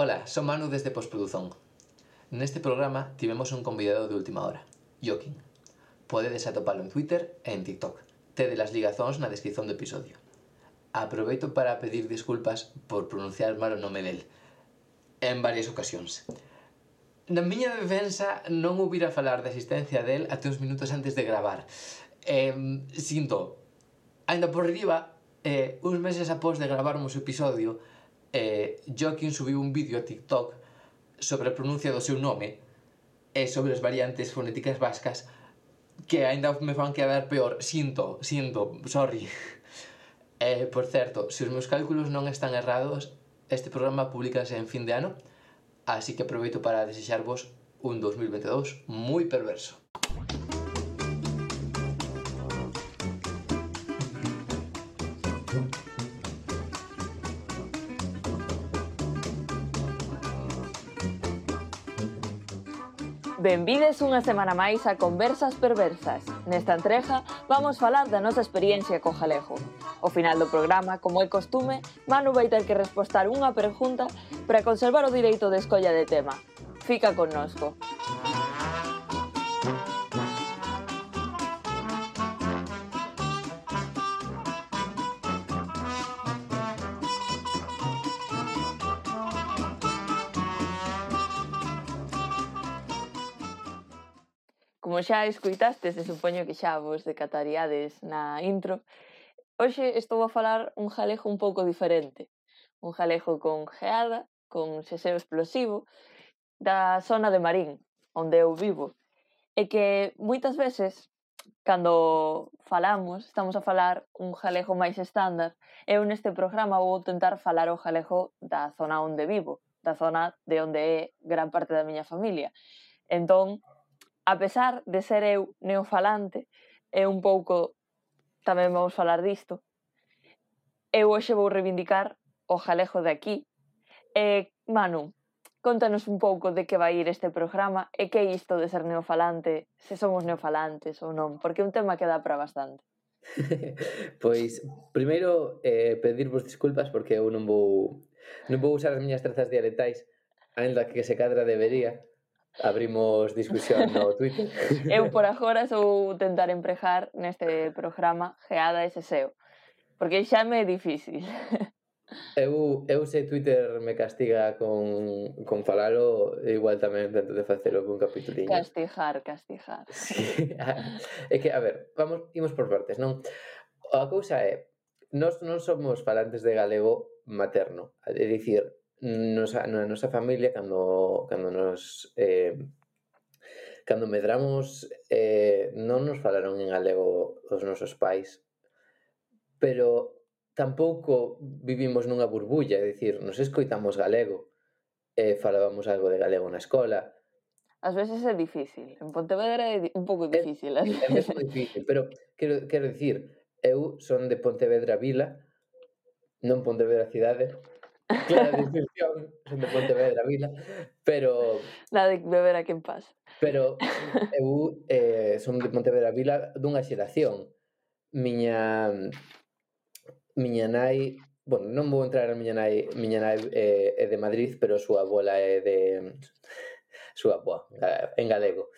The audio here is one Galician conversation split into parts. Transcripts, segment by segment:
Ola, son Manu desde Postproduzón. Neste programa tivemos un convidado de última hora, Joaquín. Podedes atopalo en Twitter e en TikTok. Tede las ligazóns na descripción do episodio. Aproveito para pedir disculpas por pronunciar mal o nome del en varias ocasións. Na miña defensa non hubiera falar da existencia del até uns minutos antes de gravar. Eh, sinto, ainda por riba, eh, uns meses após de gravarmos o episodio, eh, Joaquín subiu un vídeo a TikTok sobre a pronuncia do seu nome e sobre as variantes fonéticas vascas que aínda me fan quedar peor. Sinto, sinto, sorry. Eh, por certo, se os meus cálculos non están errados, este programa publicase en fin de ano, así que aproveito para desexarvos un 2022 moi perverso. Benvides unha semana máis a Conversas Perversas. Nesta entrega vamos falar da nosa experiencia co jalejo. O final do programa, como é costume, Manu vai ter que respostar unha pregunta para conservar o direito de escolla de tema. Fica connosco. como xa escuitaste, se supoño que xa vos decataríades na intro, hoxe estou a falar un jalejo un pouco diferente. Un jalejo con geada, con xeseo explosivo, da zona de Marín, onde eu vivo. E que moitas veces, cando falamos, estamos a falar un jalejo máis estándar. Eu neste programa vou tentar falar o jalejo da zona onde vivo, da zona de onde é gran parte da miña familia. Entón, a pesar de ser eu neofalante, e un pouco tamén vamos falar disto, eu hoxe vou reivindicar o jalejo de aquí. E, Manu, contanos un pouco de que vai ir este programa e que é isto de ser neofalante, se somos neofalantes ou non, porque é un tema que dá para bastante. pois, primeiro, eh, pedirvos disculpas porque eu non vou non vou usar as miñas trazas dialectais, ainda que se cadra debería, Abrimos discusión no Twitter. Eu por agora sou tentar empregar neste programa Geada ese SEO, porque xa me é difícil. Eu, eu se Twitter me castiga con, con falalo, igual tamén tento de facelo con capituliño. Castijar, castijar. Sí. é que, a ver, vamos, imos por partes, non? A cousa é, nós non somos falantes de galego materno, é dicir, nosa, na nosa familia cando, cando nos eh, cando medramos eh, non nos falaron en galego os nosos pais pero tampouco vivimos nunha burbulla, é dicir, nos escoitamos galego e eh, falábamos algo de galego na escola. Ás veces é difícil, en Pontevedra é un pouco difícil. É, é mesmo difícil, pero quero, quero dicir, eu son de Pontevedra Vila, non Pontevedra Cidade, Claro, destrucción de Pontevedra, Vila, pero... La de beber a quen pasa. Pero eu eh, son de Pontevedra Vila dunha xeración. Miña miña nai, bueno, non vou entrar a miña nai, miña nai eh, é de Madrid, pero a súa abuela é de súa boa, en galego.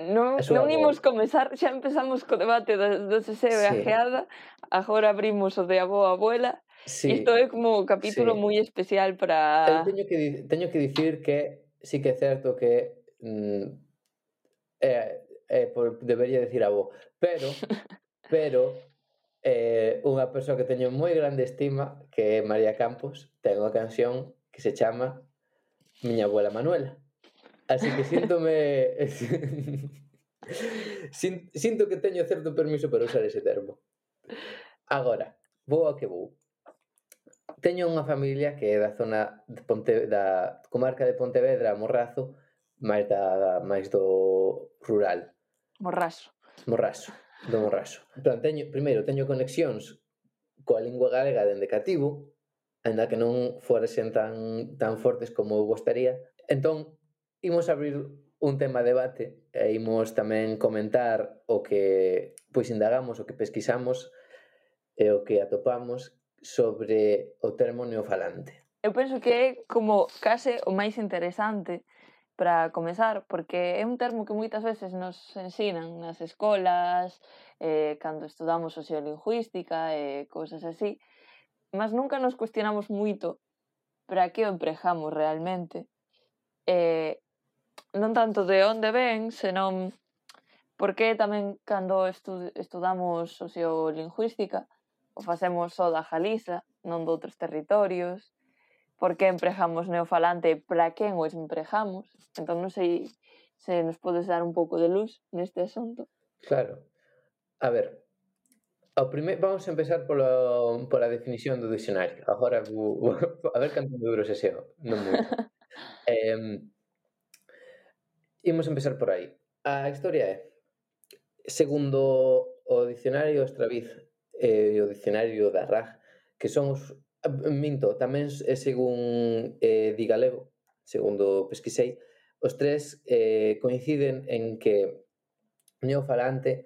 Non, non imos comezar, xa empezamos co debate do, do se e sí. ajeada, agora abrimos o de avó abuela, Sí. Isto é como un capítulo sí. moi especial para... Eu teño que, teño que dicir que sí que é certo que mm, eh, eh, por, debería decir a vos, pero pero eh, unha persoa que teño moi grande estima que é María Campos, ten unha canción que se chama Miña abuela Manuela. Así que síntome... sinto que teño certo permiso para usar ese termo. Agora, vou ao que vou. Teño unha familia que é da zona de Ponte, da comarca de Pontevedra, Morrazo, máis da máis do rural. Morraso. Morraso, do Morraso. Plan, teño, primeiro, teño conexións coa lingua galega dende cativo, ainda que non foresen tan, tan fortes como eu gostaría. Entón, imos abrir un tema de debate e imos tamén comentar o que pois indagamos, o que pesquisamos e o que atopamos sobre o termo neofalante? Eu penso que é como case o máis interesante para comezar, porque é un termo que moitas veces nos ensinan nas escolas, eh, cando estudamos sociolingüística e eh, cousas así, mas nunca nos cuestionamos moito para que o emprejamos realmente. Eh, non tanto de onde ven, senón porque tamén cando estu estudamos sociolingüística, o facemos só da Galiza, non de outros territorios, por que empregamos neofalante para quen o empregamos. Entón, non sei se nos podes dar un pouco de luz neste asunto. Claro. A ver, ao primer, vamos a empezar polo, pola definición do dicionario. Agora, bu, a ver canto duro se xeo. Non moito. eh, imos empezar por aí. A historia é, segundo o dicionario Estraviz e o dicionario da RAG, que son os minto, tamén é según eh, di galego, segundo pesquisei, os tres eh, coinciden en que neofalante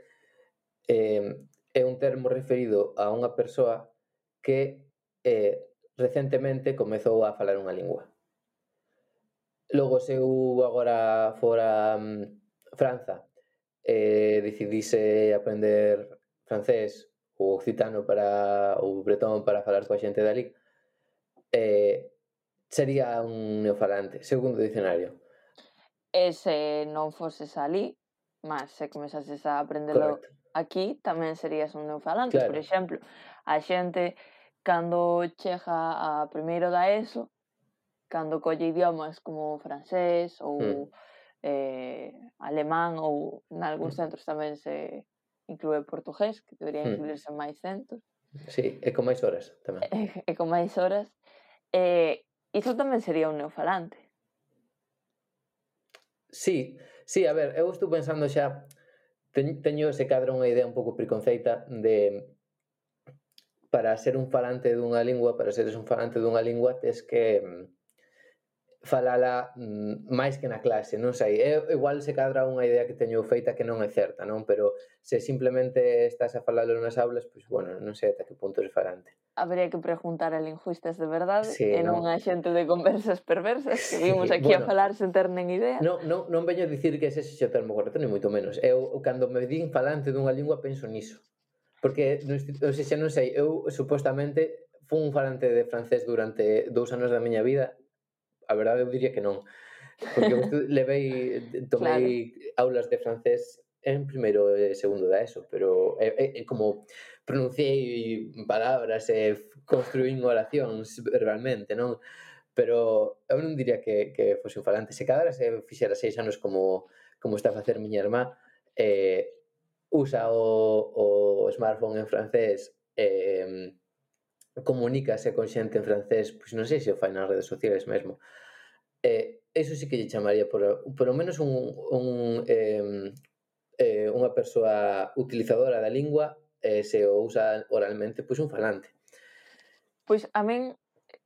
eh, é un termo referido a unha persoa que eh, recentemente comezou a falar unha lingua. Logo, se eu agora fora um, Franza, eh, decidise aprender francés o occitano para o bretón para falar coa xente dali eh, sería un neofalante segundo dicionario e se non foses ali mas se comezases a aprendelo Correcto. aquí tamén serías un neofalante claro. por exemplo a xente cando chega a primeiro da ESO cando colle idiomas como francés ou hmm. eh, alemán ou nalgúns hmm. centros tamén se inclúe portugués, que debería hmm. incluirse hmm. máis centros. Sí, e con máis horas tamén. E, e con máis horas. E iso tamén sería un neofalante. Sí, sí, a ver, eu estou pensando xa teño ese cadro unha idea un pouco preconceita de para ser un falante dunha lingua, para seres un falante dunha lingua, tes que mm, falala mm, máis que na clase, non sei, é, igual se cadra unha idea que teño feita que non é certa, non, pero se simplemente estás a falalo nas aulas, pois bueno, non sei ata que punto é farante. Habría que preguntar a lingüistas de verdade sí, e non, non a xente de conversas perversas que vimos aquí bueno, a falar sen ter nen idea. Non, non, non veño a dicir que ese é o termo correcto, ni moito menos. Eu, cando me din falante dunha lingua, penso niso. Porque, non, sei, non sei, eu supostamente fun falante de francés durante dous anos da miña vida a verdade eu diría que non. Porque levei, tomei claro. aulas de francés en primeiro e segundo da ESO, pero é, é, é como pronunciei palabras e construín oracións verbalmente, non? Pero eu non diría que, que fose un falante. Se cada se fixera seis anos como, como está a facer miña irmá, eh, usa o, o smartphone en francés eh, comunícase con xente en francés, pois non sei se o fai nas redes sociales mesmo. Eh, eso sí que lle chamaría por, por lo menos un, un eh, eh, unha persoa utilizadora da lingua eh, se o usa oralmente, pois un falante. Pois a min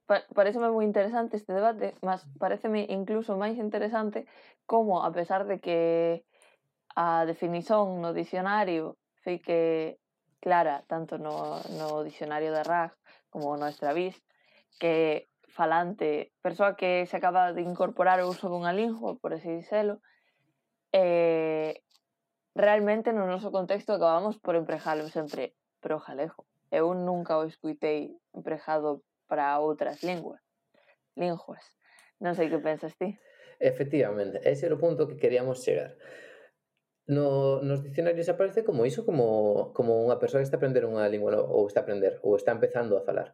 pa pareceme moi interesante este debate, mas pareceme incluso máis interesante como, a pesar de que a definición no dicionario fique clara tanto no, no dicionario da RAG como nuestra vis, que falante, persoa que se acaba de incorporar o uso dunha lingua, por así dicelo, eh, realmente no noso contexto acabamos por empregalo sempre pro galego. Eu nunca o escuitei empregado para outras linguas. Linguas. Non sei que pensas ti. Efectivamente, ese era o punto que queríamos chegar no, nos dicionarios aparece como iso, como, como unha persoa que está a aprender unha lingua ou está a aprender, ou está empezando a falar.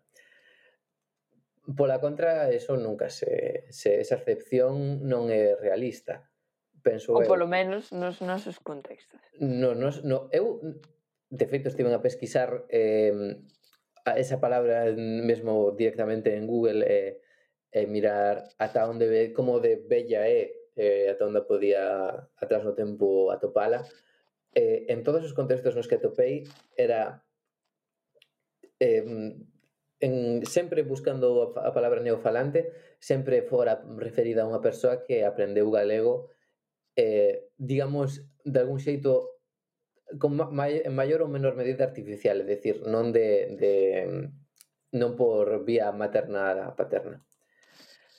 Pola contra, eso nunca se, se esa acepción non é realista. Penso ou polo menos nos nosos contextos. No, nos, no, eu, de feito, estive a pesquisar eh, a esa palabra mesmo directamente en Google eh, e eh, eh, mirar ata onde ve, como de bella é eh, ata onde podía atrás no tempo atopala. Eh, en todos os contextos nos que atopei era eh, en, sempre buscando a, a palabra neofalante, sempre fora referida a unha persoa que aprendeu galego eh, digamos, de algún xeito con ma en maior ou menor medida artificial, é dicir, non de, de non por vía materna a paterna.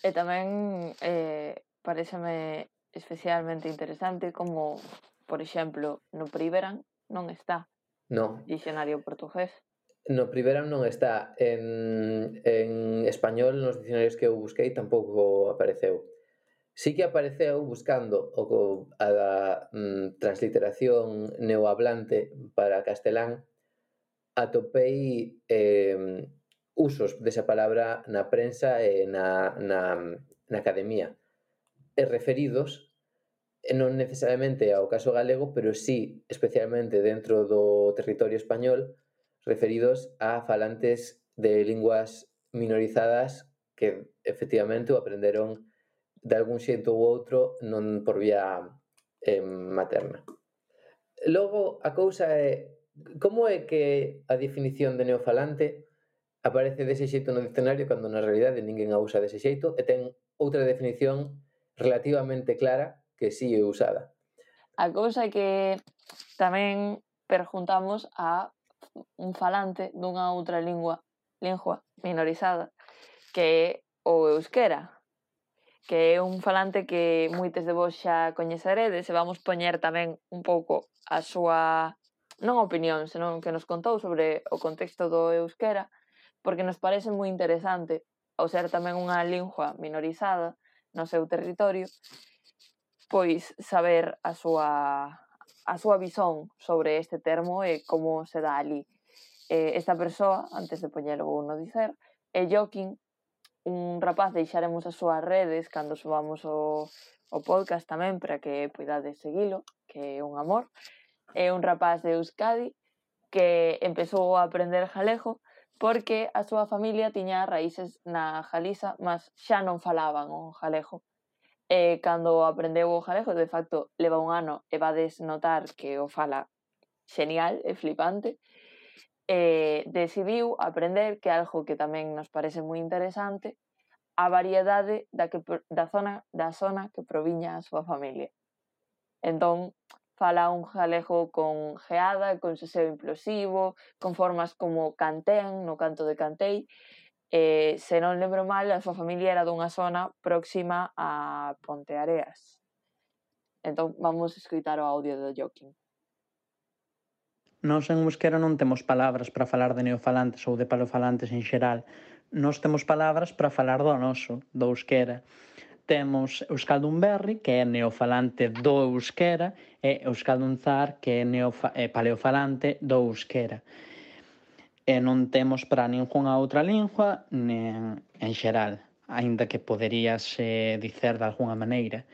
E tamén eh, pareceme especialmente interesante como, por exemplo, no Priveran non está no. dicionario portugués. No Priveran non está. En, en español, nos dicionarios que eu busquei, tampouco apareceu. Sí que apareceu buscando o, a, a mm, transliteración neohablante para castelán, atopei eh, usos desa palabra na prensa e na, na, na academia e referidos non necesariamente ao caso galego, pero sí, especialmente dentro do territorio español, referidos a falantes de linguas minorizadas que efectivamente o aprenderon de algún xeito ou outro non por vía eh, materna. Logo, a cousa é como é que a definición de neofalante aparece dese xeito no dicionario cando na realidade ninguén a usa dese xeito e ten outra definición relativamente clara que sí é usada. A cousa é que tamén perjuntamos a un falante dunha outra lingua, lingua minorizada, que é o euskera, que é un falante que moites de vos xa coñeceredes e vamos poñer tamén un pouco a súa non opinión, senón que nos contou sobre o contexto do euskera, porque nos parece moi interesante, ao ser tamén unha lingua minorizada, no seu territorio, pois saber a súa a súa visón sobre este termo e como se dá ali. Eh, esta persoa, antes de poñelo no dicer, é Joaquín, un rapaz deixaremos as súas redes cando subamos o, o podcast tamén para que poidades seguilo, que é un amor. É un rapaz de Euskadi que empezou a aprender jalejo porque a súa familia tiña raíces na Galiza, mas xa non falaban o galego. E cando aprendeu o galego, de facto, leva un ano e va desnotar que o fala genial e flipante, e decidiu aprender que algo que tamén nos parece moi interesante, a variedade da, que, da, zona, da zona que proviña a súa familia. Entón, fala un galego con geada, con seseo implosivo, con formas como Cantén, no canto de Cantei. E, se non lembro mal, a súa familia era dunha zona próxima a Ponteareas. Entón, vamos escoitar o audio do Joaquín. Nós en Euskera non temos palabras para falar de neofalantes ou de palofalantes en xeral. Nós temos palabras para falar do noso, do Euskera temos Euskaldun Berri, que é neofalante do euskera, e Euskaldun Zar, que é, neofa, é paleofalante do euskera. E non temos para ningunha outra lingua nen, en xeral, aínda que poderíase dicer de alguna maneira.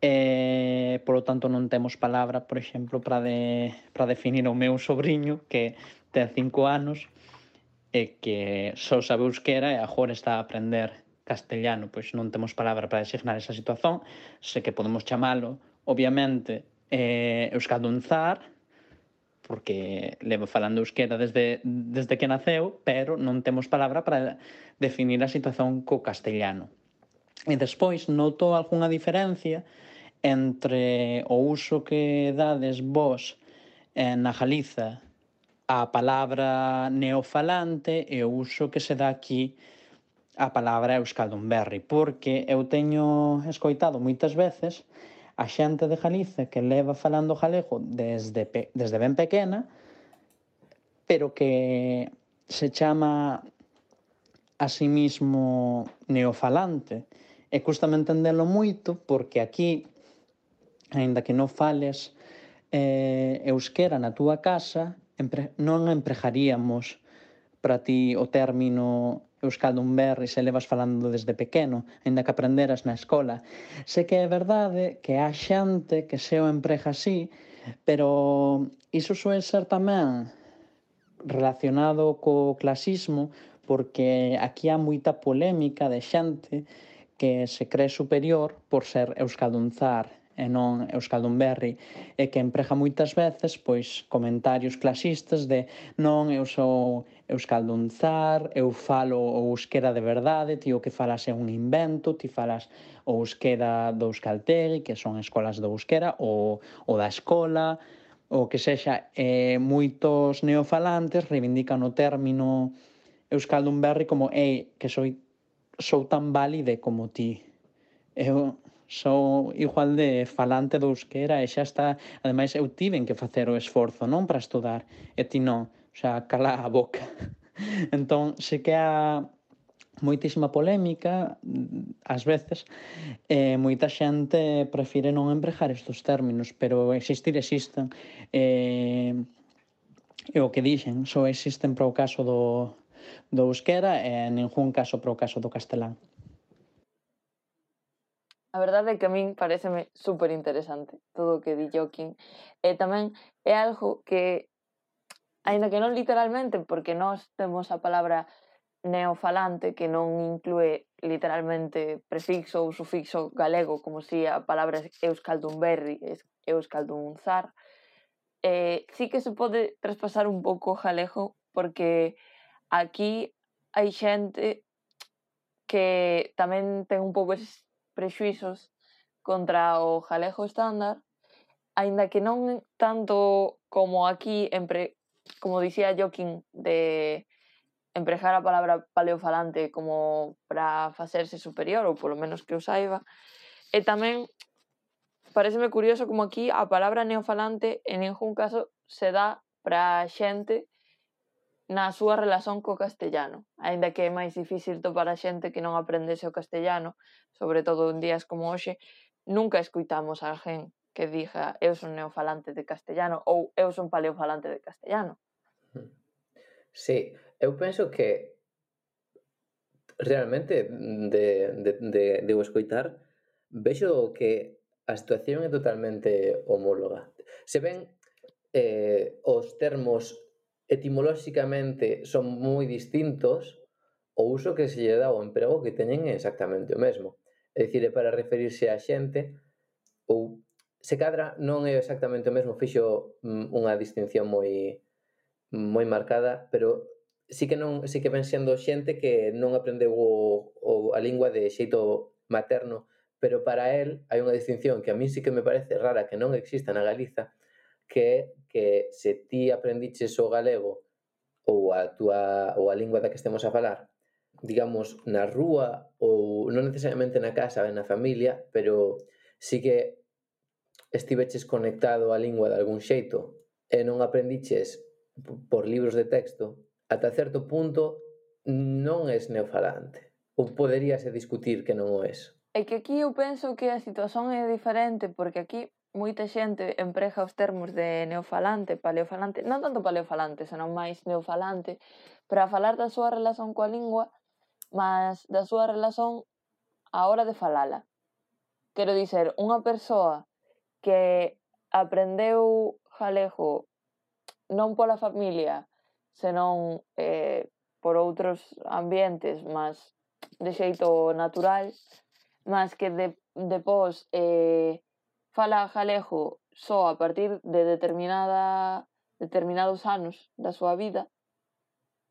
E, polo tanto, non temos palabra, por exemplo, para, de, para definir o meu sobrinho, que ten cinco anos, e que só sabe euskera e agora está a aprender castellano pois non temos palabra para designar esa situación, sei que podemos chamalo, obviamente, eh, Euskadunzar, porque levo falando euskera desde, desde que naceu, pero non temos palabra para definir a situación co castellano. E despois noto algunha diferencia entre o uso que dades vos eh, na Galiza a palabra neofalante e o uso que se dá aquí a palabra euskaldunberri, porque eu teño escoitado moitas veces a xente de Galicia que leva falando galego desde, pe, desde ben pequena, pero que se chama a sí mismo neofalante. E custame entendelo moito porque aquí, aínda que non fales eh, euskera na túa casa, empre, non empregaríamos para ti o término Euskal non berres levas falando desde pequeno, aínda que aprenderas na escola. Sei que é verdade que há xante que se o emprega así, pero iso soe ser tamén relacionado co clasismo porque aquí há moita polémica de xante que se cree superior por ser euskaldunzar e non Euskaldun Berri, e que emprega moitas veces pois comentarios clasistas de non eu sou euskaldunzar, eu falo o euskera de verdade, ti o que falas é un invento, ti falas o euskera do Euskaltegi, que son escolas do euskera, ou, ou da escola, o que sexa, eh, moitos neofalantes reivindican o término Euskaldun Berri como ei, que sou, sou tan válide como ti. Eu, son igual de falante do euskera e xa está, ademais eu tiven que facer o esforzo, non para estudar, e ti non, xa cala a boca. entón, se que a moitísima polémica ás veces eh, moita xente prefire non empregar estes términos pero existir existen eh, e o que dixen só existen para o caso do, do euskera e en ningún caso para o caso do castelán A verdade é que a min pareceme super interesante todo o que di Joaquín. E eh, tamén é algo que, aínda que non literalmente, porque nós temos a palabra neofalante que non inclúe literalmente prefixo ou sufixo galego, como se si a palabra euskaldunberri, euskaldunzar, eh, sí que se pode traspasar un pouco o galego porque aquí hai xente que tamén ten un pouco ese prexuizos contra o galego estándar, aínda que non tanto como aquí,empre, como dicía Joaquín, de empregar a palabra paleofalante como para facerse superior, ou polo menos que o saiba. E tamén pareceme curioso como aquí a palabra neofalante en ningún caso se dá para xente na súa relación co castellano, aínda que é máis difícil topar a xente que non aprendese o castellano, sobre todo en días como hoxe, nunca escuitamos a alguén que diga eu son neofalante de castellano ou eu son paleofalante de castellano. Sí, eu penso que realmente de, de, de, de o escoitar vexo que a situación é totalmente homóloga. Se ven eh, os termos etimolóxicamente son moi distintos, o uso que se lle dá ao emprego que teñen é exactamente o mesmo. É dicir, é para referirse a xente ou se cadra non é exactamente o mesmo, fixo mm, unha distinción moi moi marcada, pero sí que non sí que ven sendo xente que non aprendeu o, o a lingua de xeito materno, pero para el hai unha distinción que a mí sí que me parece rara que non exista na Galiza, que é que se ti aprendiches o galego ou a túa ou a lingua da que estemos a falar, digamos, na rúa ou non necesariamente na casa na familia, pero sí que estiveches conectado á lingua de algún xeito e non aprendiches por libros de texto, ata certo punto non es neofalante. Ou poderíase discutir que non o es. É que aquí eu penso que a situación é diferente, porque aquí moita xente emprega os termos de neofalante, paleofalante, non tanto paleofalante, senón máis neofalante, para falar da súa relación coa lingua, mas da súa relación á hora de falala. Quero dizer, unha persoa que aprendeu galego non pola familia, senón eh, por outros ambientes, mas de xeito natural, mas que de, depós eh, fala galego só a partir de determinada determinados anos da súa vida,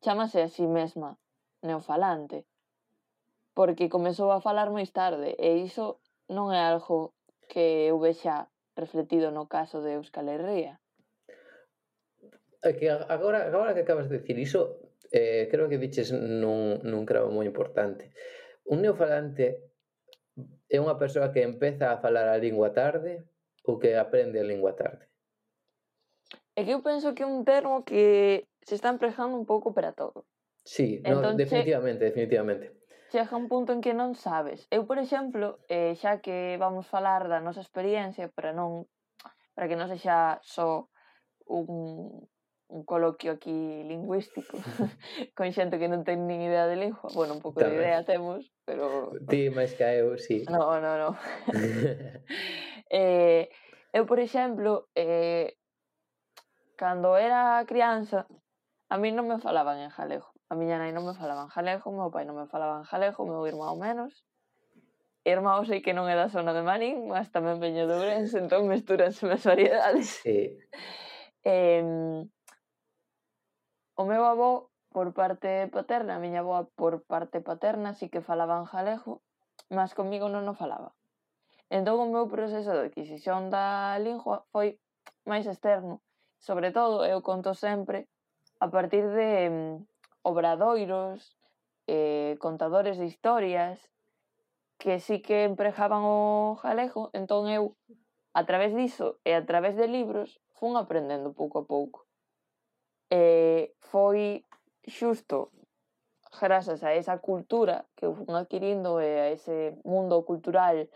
chamase a si sí mesma neofalante, porque comezou a falar máis tarde e iso non é algo que eu vexa refletido no caso de Euskal Herria. É que agora, agora que acabas de dicir iso, eh, creo que diches nun, nun cravo moi importante. Un neofalante é unha persoa que empeza a falar a lingua tarde ou que aprende a lingua tarde? É que eu penso que é un termo que se está empregando un pouco para todo. Sí, entón, no, definitivamente, che, definitivamente. Chega un punto en que non sabes. Eu, por exemplo, eh, xa que vamos falar da nosa experiencia para non para que non sexa só un, un coloquio aquí lingüístico con xente que non ten nin idea de lingua. Bueno, un pouco Tamén. de idea temos, pero... Ti máis que eu, sí. No, no, no. eh, eu, por exemplo, eh, cando era crianza, a mí non me falaban en jalejo. A miña nai non me falaban en jalejo, meu pai non me falaban en jalejo, meu irmão menos. Irmão sei que non é da zona de Marín, mas tamén veño de Ourense, entón mestúranse as variedades. Sí. eh, O meu avó por parte paterna, a miña avoa por parte paterna sí que falaban galego, mas comigo non o falaba. Entón o meu proceso de adquisición da lingua foi máis externo. Sobre todo, eu conto sempre a partir de mm, obradoiros, eh, contadores de historias, que sí que emprejaban o galego, entón eu, a través diso e a través de libros, fun aprendendo pouco a pouco eh, foi xusto grazas a esa cultura que eu fun adquirindo e a ese mundo cultural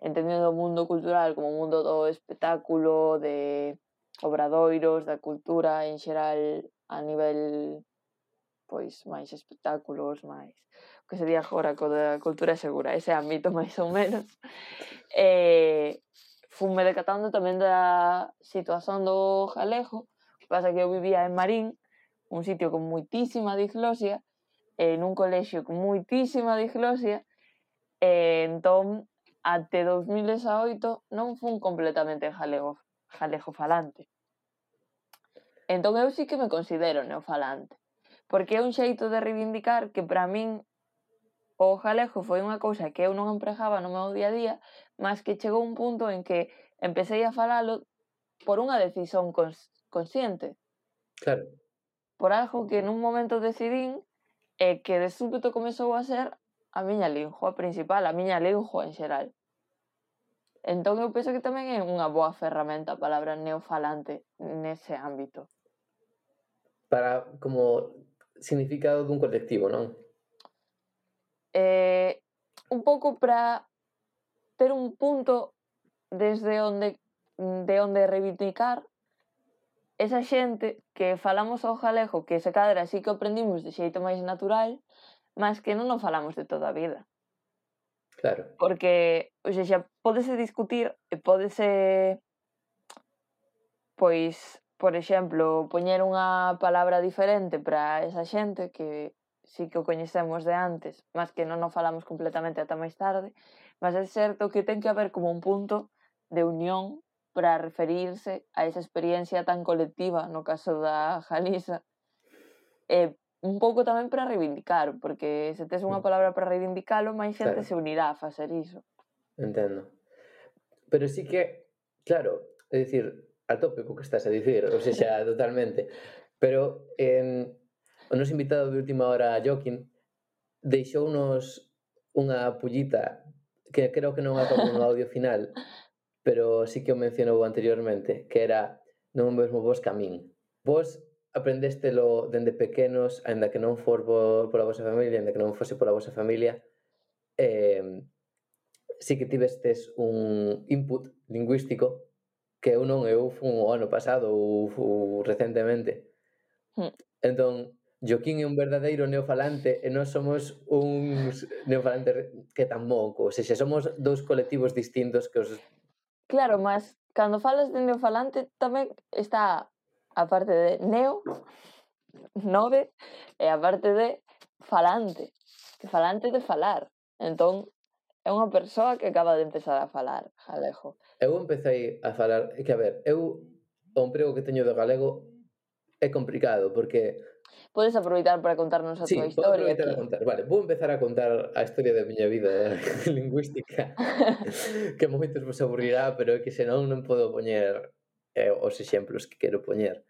entendendo o mundo cultural como o mundo do espectáculo, de obradoiros, da cultura en xeral a nivel pois máis espectáculos, máis que sería agora co da cultura segura, ese ámbito máis ou menos. E fume decatando tamén da situación do galego Pasa que eu vivía en Marín, un sitio con moitísima diglosia, en un colexio con moitísima diglosia, e entón até 2018 non fun completamente galego, galego falante. Entón eu sí que me considero neofalante, porque é un xeito de reivindicar que para min o galego foi unha cousa que eu non empregaba no meu día a día, mas que chegou un punto en que empecé a falalo por unha decisión cons consciente. Claro. Por algo que nun momento decidín e que de súbito comezou a ser a miña lingua principal, a miña lingua en xeral. Entón eu penso que tamén é unha boa ferramenta a palabra neofalante nese ámbito. Para como significado dun colectivo, non? Eh, un pouco para ter un punto desde onde de onde reivindicar esa xente que falamos ao galego que se cadra así que aprendimos de xeito máis natural, mas que non o falamos de toda a vida. Claro. Porque, ou sea, xa podese discutir e podese pois, por exemplo, poñer unha palabra diferente para esa xente que sí que o coñecemos de antes, mas que non o falamos completamente ata máis tarde, mas é certo que ten que haber como un punto de unión para referirse a esa experiencia tan colectiva no caso da Galiza e eh, un pouco tamén para reivindicar porque se tes unha mm. palabra para reivindicalo máis xente claro. se unirá a facer iso. Entendo. Pero sí que, claro é dicir, a tope co que estás a dicir ou seja, totalmente. Pero en, o noso invitado de última hora Joaquín deixounos unha pullita que creo que non acabou no audio final pero sí que o mencionou anteriormente, que era non mesmo vos camín. Vos aprendestelo dende pequenos, aínda que non for por, pola vosa familia, aínda que non fose pola vosa familia, eh, sí que tivestes un input lingüístico que eu non eu fun o ano pasado ou, ou recentemente. Mm. Entón, Joaquín é un verdadeiro neofalante e nós somos uns neofalantes que tampouco, ou seja, somos dous colectivos distintos que os Claro, mas cando falas de neofalante tamén está a parte de neo, nove, eh, e a parte de falante, que falante de falar. Entón, é unha persoa que acaba de empezar a falar galego. Eu empecé a falar, é que a ver, eu o emprego que teño do galego é complicado, porque Podes aproveitar para contarnos a sí, tua historia. Sí, contar. Vale, vou empezar a contar a historia da miña vida eh, lingüística, que a moitos vos aburrirá, pero é que senón non podo poñer eh, os exemplos que quero poñer.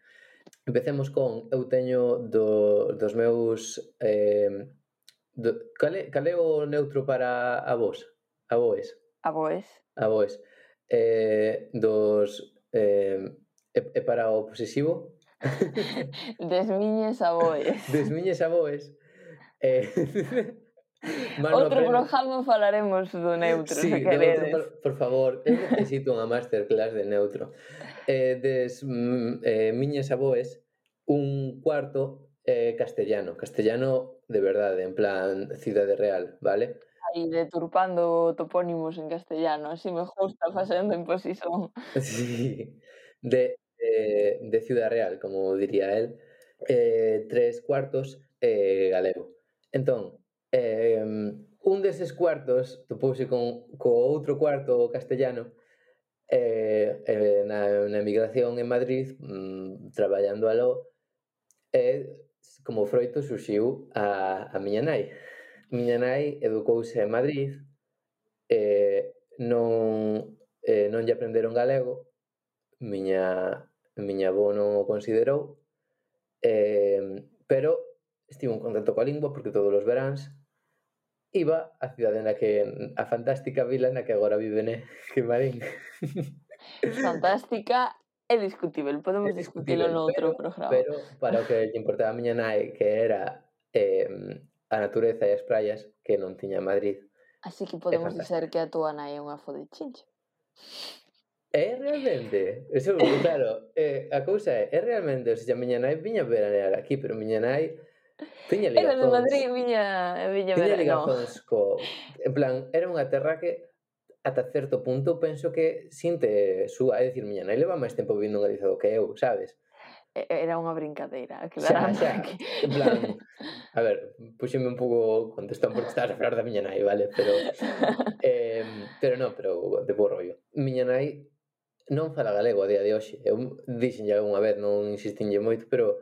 Empecemos con, eu teño do, dos meus... Eh, do, cal, é, cal é o neutro para a vos? A voes? A voes. A voes. Eh, dos... Eh, é, é para o posesivo? Desmiñes a aboes. Desmiñes a aboes. Eh, Outro Preno. programa falaremos do neutro, sí, se queredes. Neutro, por favor, eu necesito unha masterclass de neutro. Eh, des mm, eh, miñas aboes, un cuarto eh, castellano, castellano de verdade, en plan Cidade Real, vale? Aí deturpando topónimos en castellano, así me gusta facendo imposición. Sí, de de, de Ciudad Real, como diría él, eh, tres cuartos eh, galego. Entón, eh, un deses cuartos topouse con, co outro cuarto castellano eh, eh, na, na emigración en Madrid mm, traballando aló e como froito surxiu a, a miña nai miña nai educouse en Madrid eh, non, eh, non lle aprenderon galego miña miña avó non o considerou eh, pero estive en contacto coa lingua porque todos os veráns iba á cidade na que a fantástica vila na que agora vive ne, que Marín fantástica é discutível podemos é no outro programa. pero para o que lle importaba a miña nai que era eh, a natureza e as praias que non tiña Madrid Así que podemos dizer que a tua nai é unha fodichincha. É realmente? Eso, claro, eh, a cousa é, é realmente, ou seja, a miña nai viña a veranear aquí, pero a miña nai tiña ligazóns. Era de Madrid, viña, viña veranear. Tiña ligazóns no. co... En plan, era unha terra que ata certo punto penso que sinte súa, é dicir, miña nai leva máis tempo vivindo en Galiza do que eu, sabes? Era unha brincadeira, claro. Xa, xa, aquí. en plan, a ver, puxeme un pouco contestón porque estás a falar da miña nai, vale? Pero, eh, pero non, pero de bo rollo. Miña nai non fala galego a día de hoxe. Eu dixenlle algunha vez, non insistinlle moito, pero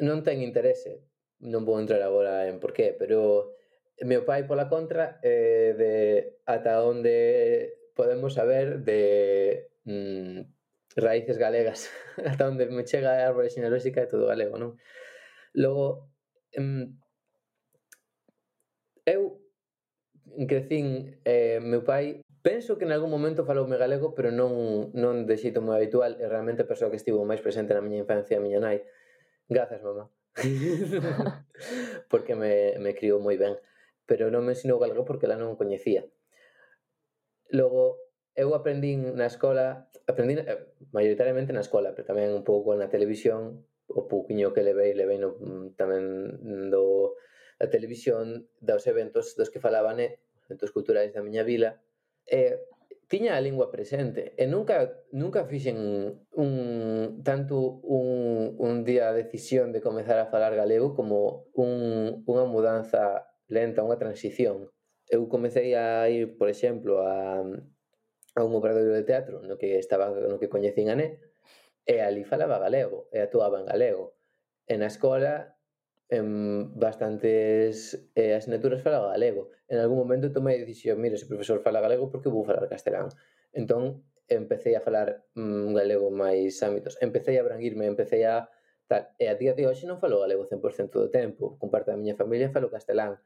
non ten interese. Non vou entrar agora en por qué, pero meu pai pola contra eh, de ata onde podemos saber de mm, raíces galegas, ata onde me chega a árbore xenolóxica é todo galego, non? Logo, em, eu crecín, eh, meu pai Penso que en algún momento faloume galego, pero non, non de xeito moi habitual, e realmente a persoa que estivo máis presente na miña infancia, a miña nai. Grazas, mamá. porque me, me criou moi ben. Pero non me ensinou galego porque la non coñecía. Logo, eu aprendín na escola, aprendín eh, maioritariamente na escola, pero tamén un pouco na televisión, o pouquiño que levei, levei no, tamén do, da televisión, dos eventos dos que falaban, eh, eventos culturais da miña vila, eh, tiña a lingua presente e nunca nunca fixen un tanto un, un día a decisión de comezar a falar galego como un, unha mudanza lenta, unha transición. Eu comecei a ir, por exemplo, a, a un obradoiro de teatro no que estaba no que coñecín a Né e ali falaba galego e actuaba en galego. E na escola en bastantes eh, asignaturas fala galego. En algún momento tomei a decisión, mira, se o profesor fala galego, por que vou falar castelán? Entón, empecé a falar mm, galego máis ámbitos. Empecé a branguirme, empecé a tal. E a día de hoxe non falo galego 100% do tempo. Con parte da miña familia falo castelán.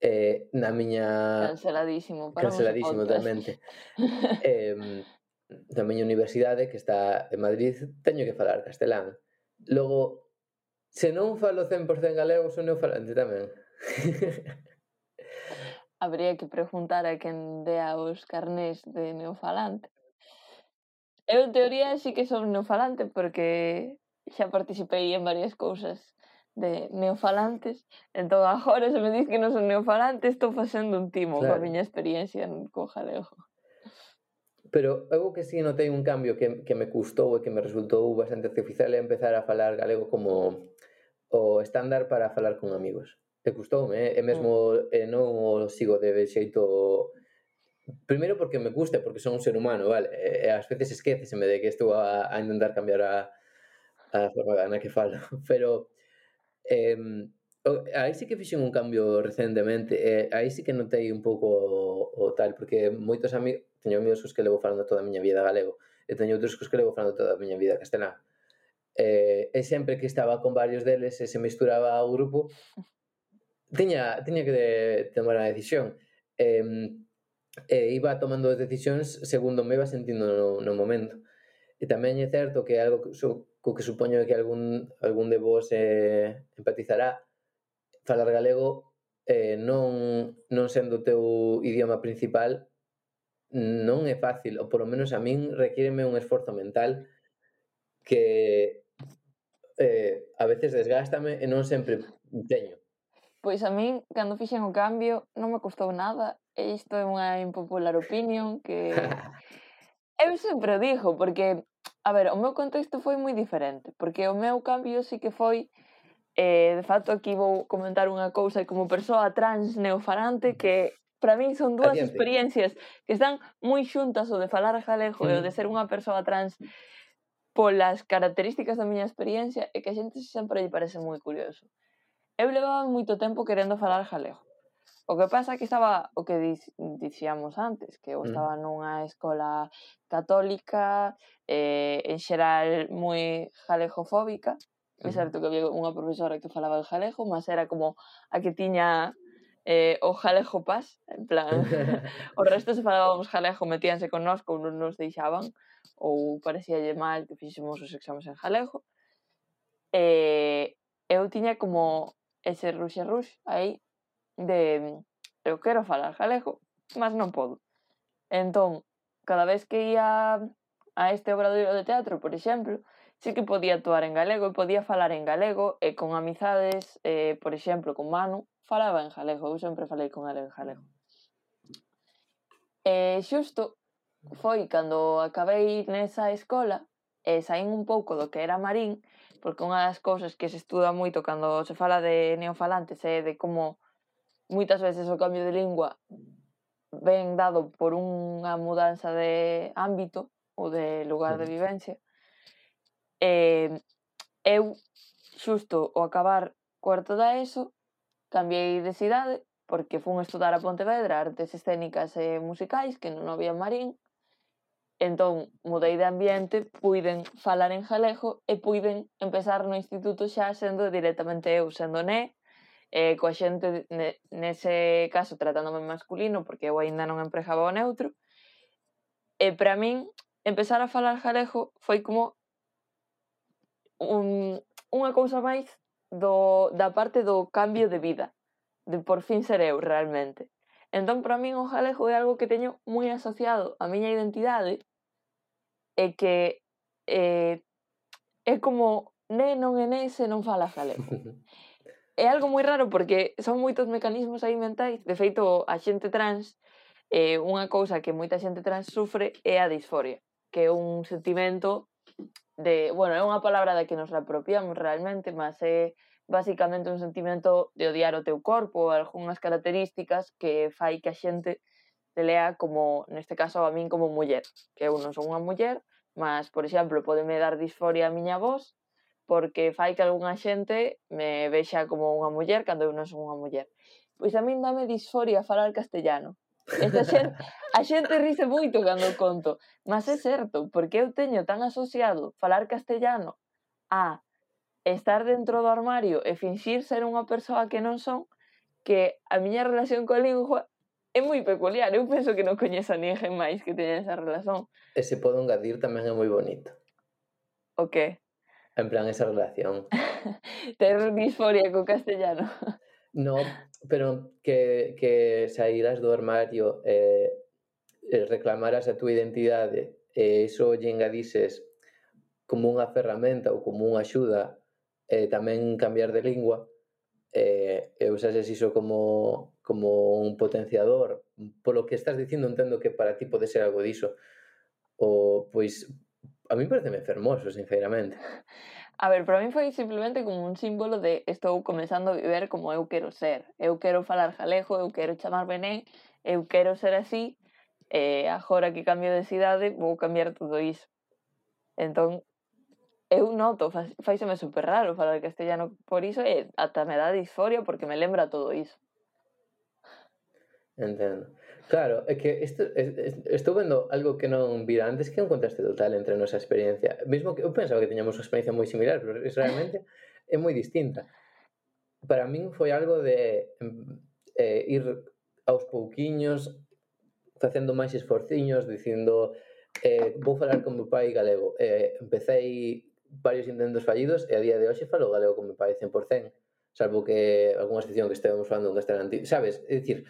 Eh, na miña... Canceladísimo. Para Canceladísimo, totalmente. eh, na miña universidade, que está en Madrid, teño que falar castelán. Logo, Se non falo 100% galego, son eu falante tamén. Habría que preguntar a quen dea os carnés de neofalante. Eu, en teoría, sí que son neofalante porque xa participei en varias cousas de neofalantes. Entón, agora se me diz que non son neofalante, estou facendo un timo claro. coa miña experiencia co galego. Pero eu que sí notei un cambio que, que me custou e que me resultou bastante artificial é empezar a falar galego como o estándar para falar con amigos. E custoume, eh? e mesmo mm. eh, non o sigo de xeito Primeiro porque me gusta, porque son un ser humano, vale? E, e ás veces esqueceseme de que estou a, a intentar cambiar a, a forma na que falo. Pero eh, aí sí que fixen un cambio recentemente. Eh, aí sí que notei un pouco o, o tal, porque moitos amigos... Teño amigos cos que levo falando toda a miña vida galego e teño outros cos que levo falando toda a miña vida castelán eh, e sempre que estaba con varios deles e se misturaba ao grupo tiña, tiña que de, tomar a decisión. Eh, e iba tomando as decisións segundo me iba sentindo no, no momento. E tamén é certo que algo que, so, co que supoño que algún, algún de vos eh, empatizará. Falar galego eh, non, non sendo o teu idioma principal non é fácil, ou polo menos a min requíreme un esforzo mental que eh, a veces desgástame e non sempre teño. Pois a min, cando fixen o cambio, non me custou nada. E isto é unha impopular opinion que... eu sempre o porque... A ver, o meu contexto foi moi diferente, porque o meu cambio sí que foi... Eh, de facto, aquí vou comentar unha cousa como persoa trans neofarante que para min son dúas Adiante. experiencias que están moi xuntas o de falar galego e o de ser unha persoa trans polas características da miña experiencia é que a xente sempre lle parece moi curioso. Eu levaba moito tempo querendo falar galego. O que pasa é que estaba o que dicíamos antes, que eu mm. estaba nunha escola católica, eh, en xeral moi galegofóbica. é certo que había unha profesora que falaba de galego, mas era como a que tiña eh, o jalego pas, en plan, o resto se falábamos galego metíanse con nós, ou non nos deixaban, ou parecíalle mal que fixemos os exames en galego. E eu tiña como ese ruxe ruxe aí de eu quero falar galego, mas non podo. Entón, cada vez que ia a este obradoiro de teatro, por exemplo, sí que podía actuar en galego e podía falar en galego e con amizades, eh, por exemplo, con Manu, falaba en galego, eu sempre falei con ele en galego. E xusto foi cando acabei nesa escola e saín un pouco do que era marín, porque unha das cousas que se estuda moito cando se fala de neofalantes é de como moitas veces o cambio de lingua ven dado por unha mudanza de ámbito ou de lugar de vivencia. E eu, xusto, ao acabar cuarto da ESO, Cambiei de cidade porque fun estudar a Pontevedra artes escénicas e musicais que non había en Marín entón mudei de ambiente, puiden falar en galego e puiden empezar no instituto xa sendo directamente eu, sendo né e coa xente ne, nese caso tratándome masculino porque eu aínda non empregaba o neutro. E para min empezar a falar galego foi como un, unha cousa máis do, da parte do cambio de vida, de por fin ser eu realmente. Entón, para min, o galego é algo que teño moi asociado á miña identidade e que eh, é como ne non é se non fala galego. é algo moi raro porque son moitos mecanismos aí mentais. De feito, a xente trans, eh, unha cousa que moita xente trans sufre é a disforia, que é un sentimento de, bueno, é unha palabra da que nos apropiamos realmente, mas é basicamente un sentimento de odiar o teu corpo, algunhas características que fai que a xente te lea como, neste caso a min como muller, que eu non son unha muller, mas, por exemplo, podeme dar disforia a miña voz porque fai que algunha xente me vexa como unha muller cando eu non son unha muller. Pois a min dame disforia falar castellano. Esta xente, a xente rise moito cando conto, mas é certo, porque eu teño tan asociado falar castellano a estar dentro do armario e finxir ser unha persoa que non son, que a miña relación coa lingua é moi peculiar. Eu penso que non coñeza ninguén máis que teña esa relación. E se podo engadir tamén é moi bonito. O que? En plan, esa relación. Ter disforia co castellano. No, pero que, que saíras do armario eh, eh, reclamaras a túa identidade e iso lle engadises como unha ferramenta ou como unha axuda eh, tamén cambiar de lingua eh, e usases iso como, como un potenciador polo que estás dicindo entendo que para ti pode ser algo diso. O pois a mí pareceme fermoso, sinceramente. A ver, para mí foi simplemente como un símbolo de estou comenzando a viver como eu quero ser. Eu quero falar jalejo, eu quero chamar Bené, eu quero ser así, eh, e agora que cambio de cidade vou cambiar todo iso. Entón, eu noto, faiseme super raro falar castellano por iso e eh, ata me dá disforia porque me lembra todo iso. Entendo. Claro, é que isto, estou vendo algo que non vira antes que é un contraste total entre a nosa experiencia. Mesmo que eu pensaba que teñamos unha experiencia moi similar, pero realmente é moi distinta. Para min foi algo de eh, ir aos pouquiños facendo máis esforciños, dicindo eh, vou falar con meu pai galego. Eh, empecéi varios intentos fallidos e a día de hoxe falo galego con meu pai 100%, salvo que algunha excepción que estemos falando en castelán. Sabes? É dicir,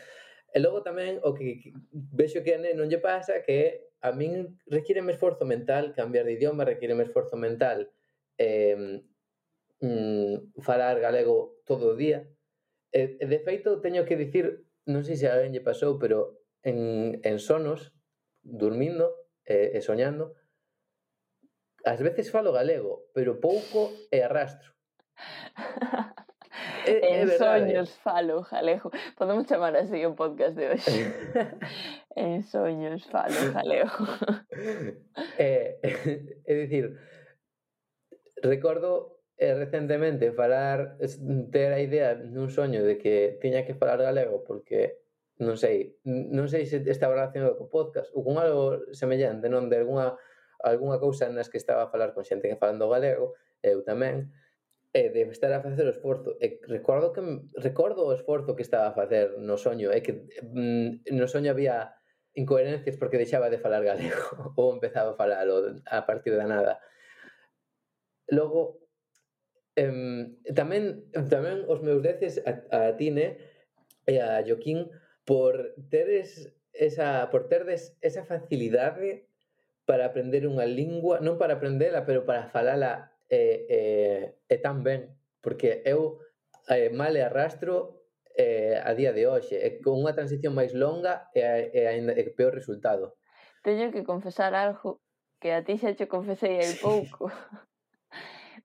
E logo tamén o que vexo que a non lle pasa que a min requiere -me esforzo mental cambiar de idioma, requiere -me esforzo mental eh, mm, falar galego todo o día. E, e de feito teño que dicir, non sei se a alguén lle pasou, pero en, en sonos, dormindo e, e soñando, ás veces falo galego, pero pouco e arrastro. É, en é soños falo, galego. Podemos chamar así o podcast de hoxe. Eh. en soños falo, galego. é, é dicir, recordo eh, recentemente eh, falar ter a idea nun soño de que tiña que falar galego porque non sei, non sei se estaba relacionado co podcast ou con algo semellante, non de algunha algunha cousa nas que estaba a falar con xente que falando galego, eu tamén, e de estar a facer o esforzo. E recordo que recordo o esforzo que estaba a facer no soño é que mm, no soño había incoherencias porque deixaba de falar galego ou empezaba a falalo a partir da nada. Logo em, tamén tamén os meus deces a, a Tine e a Joaquín por teres esa por terdes esa facilidade para aprender unha lingua, non para aprendela, pero para falala e, e, e tan ben, porque eu eh, mal e arrastro eh, a día de hoxe, e con unha transición máis longa e, e, ainda, e peor resultado. Teño que confesar algo que a ti xa che confesei hai pouco.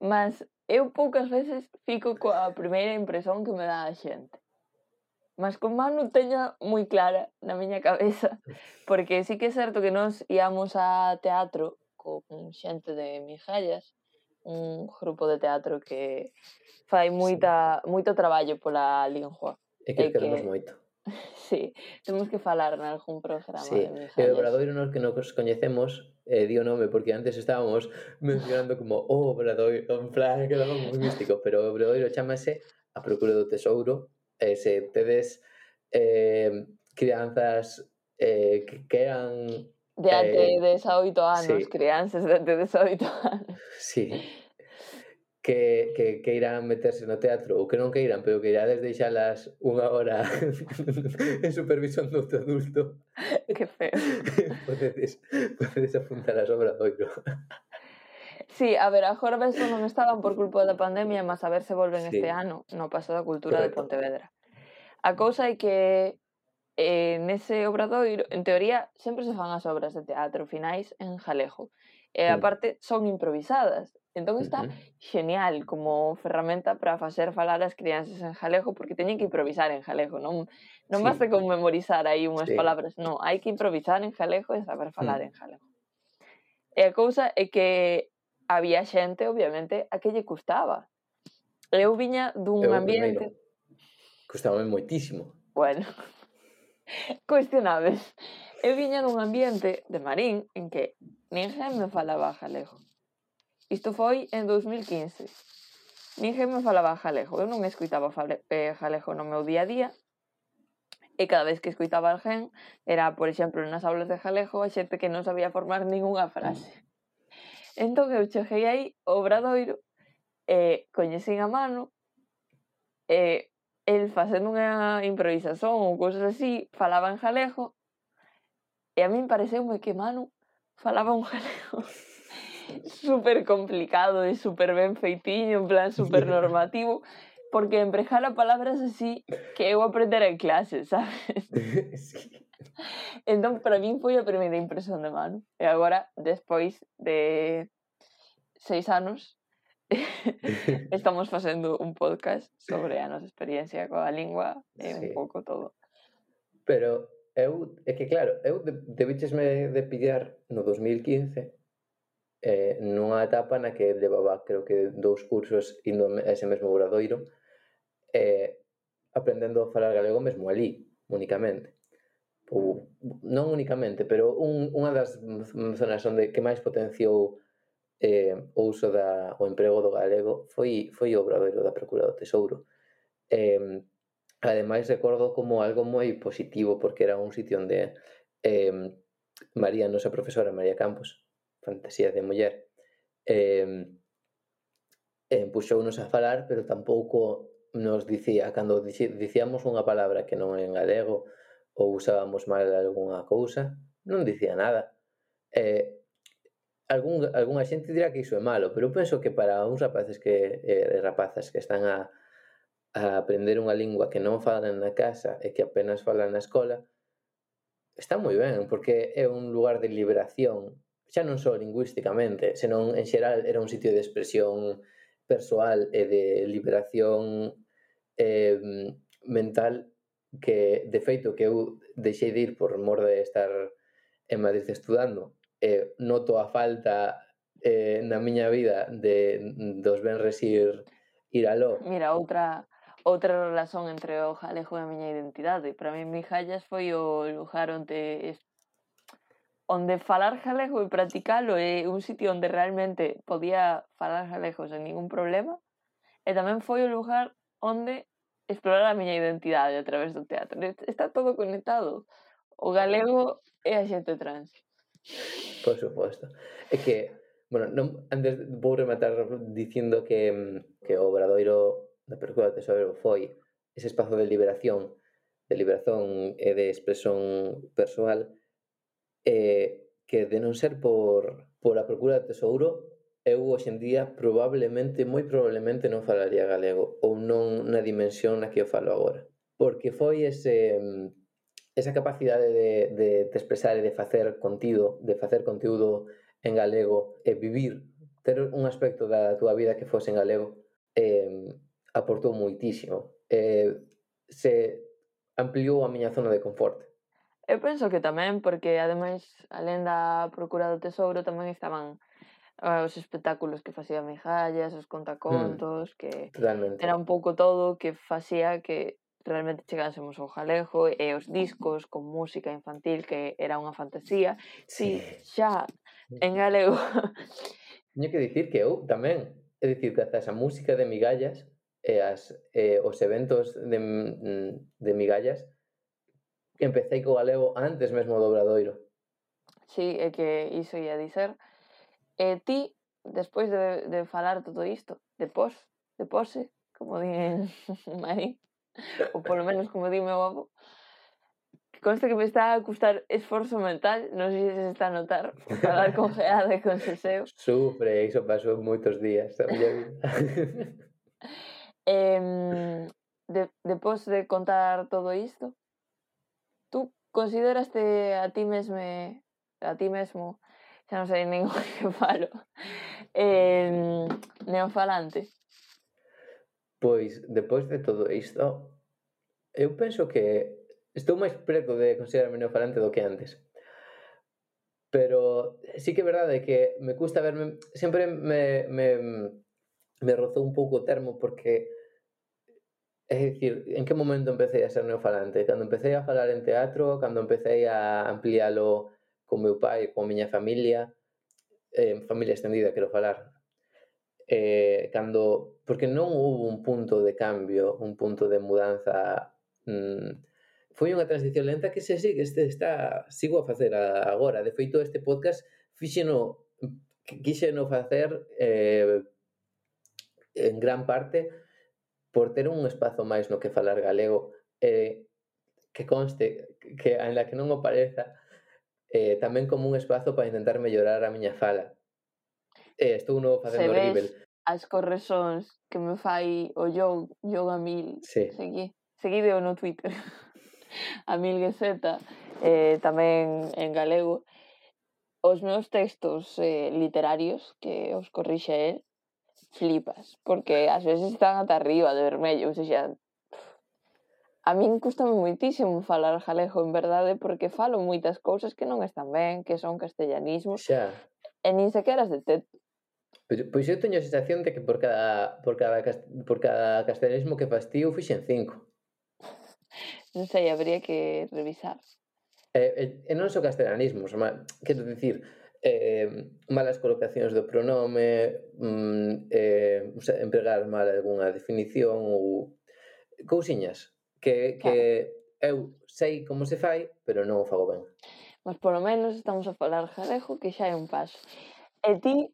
Mas eu poucas veces fico coa primeira impresión que me dá a xente mas con Manu teña moi clara na miña cabeza, porque sí que é certo que nós íamos a teatro con xente de Mijallas, un grupo de teatro que fai moita, sí. moito traballo pola lingua. É que, que moito. Sí, temos que falar en algún programa. Sí, e o Obradoiro nos que nos coñecemos eh, di o nome porque antes estábamos mencionando como o oh, Obradoiro, en plan, quedaba moi místico, pero o Obradoiro chamase a procura do tesouro eh, se tedes eh, crianzas eh, que queran De até eh, desaoito anos, sí. crianzas de até desaoito anos. Sí. Que, que que irán meterse no teatro ou que non queiran, pero que irades deixalas unha hora en supervisión do outro adulto. Que feo. podedes, podedes apuntar a sobra doiro. Sí, a ver, agora mesmo non estaban por culpa da pandemia, mas a ver se volven sí. este ano no Paso da Cultura Correcto. de Pontevedra. A cousa é que eh, nese obradoiro, en teoría, sempre se fan as obras de teatro finais en Jalejo. E, aparte, son improvisadas. Entón está uh -huh. genial como ferramenta para facer falar as crianças en Jalejo, porque teñen que improvisar en Jalejo, non, non sí. basta con memorizar aí unhas sí. palabras, non, hai que improvisar en Jalejo e saber mm. falar uh -huh. en Jalejo. E a cousa é que había xente, obviamente, a que lle custaba. Eu viña dun Eu ambiente... Custaba moitísimo. Bueno, cuestionables. Eu viña dun ambiente de marín en que ninguén me falaba galego. Isto foi en 2015. Ninguén me falaba galego. Eu non escuitaba galego no meu eh, día a día, e cada vez que escuitaba alguén era, por exemplo, nas aulas de galego a xente que non sabía formar ningunha frase. Entón eu cheguei aí ao e eh, coñecín a mano e el facendo unha improvisación ou cousas así, falaba en jalego, e a min pareceume que Manu falaba un jalego súper complicado e súper ben feitiño, en plan súper normativo, porque emprejala palabras así que eu aprender en clase, sabes? sí. Entón, para min foi a primeira impresión de mano. E agora, despois de seis anos, estamos facendo un podcast sobre a nosa experiencia coa lingua e sí. un pouco todo. Pero eu, é que claro, eu de, debichesme de pillar no 2015 eh, nunha etapa na que levaba creo que dous cursos indo a ese mesmo obradoiro eh, aprendendo a falar galego mesmo ali, únicamente ou non únicamente, pero un, unha das zonas onde que máis potenciou eh, o uso da, o emprego do galego foi, foi obra do da Procura do Tesouro. Eh, ademais, recordo como algo moi positivo, porque era un sitio onde eh, María, nosa profesora, María Campos, fantasía de muller, eh, eh, puxounos a falar, pero tampouco nos dicía, cando dicíamos unha palabra que non é en galego ou usábamos mal algunha cousa, non dicía nada. Eh, algún, algunha xente dirá que iso é malo, pero penso que para uns rapaces que eh, rapazas que están a, a aprender unha lingua que non falan na casa e que apenas falan na escola, está moi ben, porque é un lugar de liberación, xa non só lingüísticamente, senón en xeral era un sitio de expresión persoal e de liberación eh, mental que, de feito, que eu deixei de ir por mor de estar en Madrid estudando eh, noto a falta eh, na miña vida de dos benres ir, ir aló. Mira, outra outra relación entre o jalejo e a miña identidade. Para mí, Mijallas foi o lugar onde onde falar galego e practicalo é un sitio onde realmente podía falar galego sen ningún problema e tamén foi o lugar onde explorar a miña identidade a través do teatro. Está todo conectado. O galego e a xente trans. Por suposto. É que, bueno, non, antes vou rematar dicindo que, que o Obradoiro da Percura do Tesouro foi ese espazo de liberación, de liberación e de expresión persoal eh, que de non ser por, por a Procura do Tesouro eu hoxe en día probablemente, moi probablemente non falaría galego ou non na dimensión na que eu falo agora. Porque foi ese esa capacidade de, de, de expresar e de facer contido, de facer conteúdo en galego e vivir, ter un aspecto da túa vida que fose en galego, eh, aportou moitísimo. Eh, se ampliou a miña zona de confort. Eu penso que tamén, porque ademais, alén da procura do tesouro, tamén estaban uh, os espectáculos que facía Mijallas, os mm. contacontos, mm, que totalmente. era un pouco todo que facía que realmente chegásemos ao jalejo e os discos con música infantil que era unha fantasía. Si xa en galego Teño que dicir que eu tamén é dicir, grazas a música de migallas e as, eh, os eventos de, mm, de migallas empecé co galego antes mesmo do Obradoiro. Sí, é que iso ia dicer e ti, despois de, de falar todo isto de pos, de pose como din Marín ou polo menos como di meu avó, que consta que me está a custar esforzo mental, non sei se se está a notar, falar con geada e con seseo. Sufre, iso pasou moitos días da miña vida. eh, de, depois de contar todo isto, tú consideraste a ti mesme a ti mesmo xa non sei nin o que falo eh, neofalante Pois, depois de todo isto, eu penso que estou máis preto de considerarme neofalante do que antes. Pero sí que é verdade que me custa verme... Sempre me, me, me rozou un pouco o termo porque... É dicir, en que momento empecé a ser neofalante? Cando empecé a falar en teatro, cando empecé a ampliálo con meu pai, con miña familia, eh, en eh, familia extendida, quero falar, eh, cando porque non houve un punto de cambio, un punto de mudanza mm, foi unha transición lenta que se sigue, este está sigo a facer agora. De feito, este podcast fixeno quixeno facer eh, en gran parte por ter un espazo máis no que falar galego eh, que conste que en la que non o pareza eh, tamén como un espazo para intentar mellorar a miña fala Eh, estou no facendo horrible. as corresóns que me fai o Yog, yoga Mil, sí. segui, seguideo no Twitter, a Mil Gueseta, eh, tamén en galego, os meus textos eh, literarios que os corrixe el, flipas, porque ás veces están ata arriba de vermello, ou seja, a min custame moitísimo falar galego, en verdade, porque falo moitas cousas que non están ben, que son castellanismos, xa. e nin sequera se te Pois, pois eu teño a sensación de que por cada, por cada, por cada castellanismo que fastí eu fixen cinco. Non sei, habría que revisar. Eh, eh, eh non só castellanismos, ma, quero dicir, eh, malas colocacións do pronome, mm, eh, empregar mal algunha definición ou cousiñas que, que claro. eu sei como se fai, pero non o fago ben. Mas polo menos estamos a falar galego que xa é un paso. E ti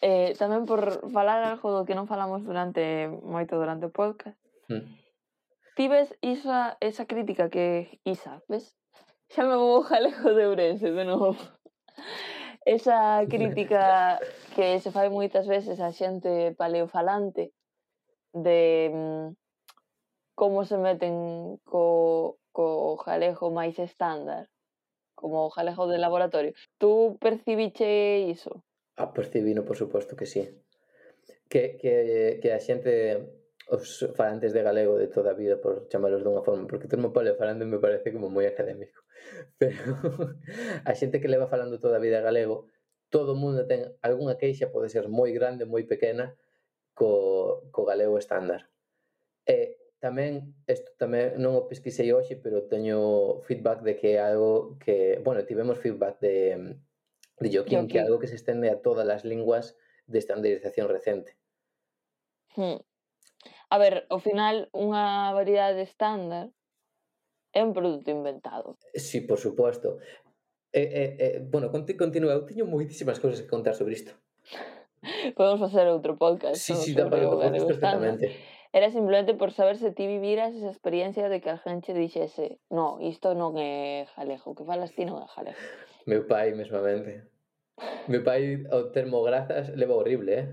eh, tamén por falar algo do que non falamos durante moito durante o podcast. Mm. Ti ves isa, esa crítica que isa, ves? Xa me vou jalejo de Ourense de novo. Esa crítica que se fai moitas veces a xente paleofalante de mm, como se meten co, co jalejo máis estándar como o jalejo de laboratorio. Tú percibiche iso? Ah, percibino, por suposto que sí. Que, que, que a xente os falantes de galego de toda a vida por chamalos dunha forma, porque termo pole falando me parece como moi académico. Pero a xente que leva falando toda a vida galego, todo o mundo ten algunha queixa, pode ser moi grande, moi pequena, co, co galego estándar. E tamén, isto tamén non o pesquisei hoxe, pero teño feedback de que é algo que, bueno, tivemos feedback de de Joaquín, que é algo que se estende a todas as linguas de estandarización recente. Hmm. A ver, ao final, unha variedade estándar é un produto inventado. Sí, por suposto. Eh, eh, eh, bueno, conti, continúa, eu teño moitísimas cousas que contar sobre isto. Podemos facer outro podcast Sí, sí, sobre para o lo contas galego estándar. Era simplemente por saber se ti viviras esa experiencia de que a gente dixese no, isto non é jalejo, que falas ti non é jalejo. Meu pai, mesmamente. Meu pai, o termo grazas, leva horrible, eh?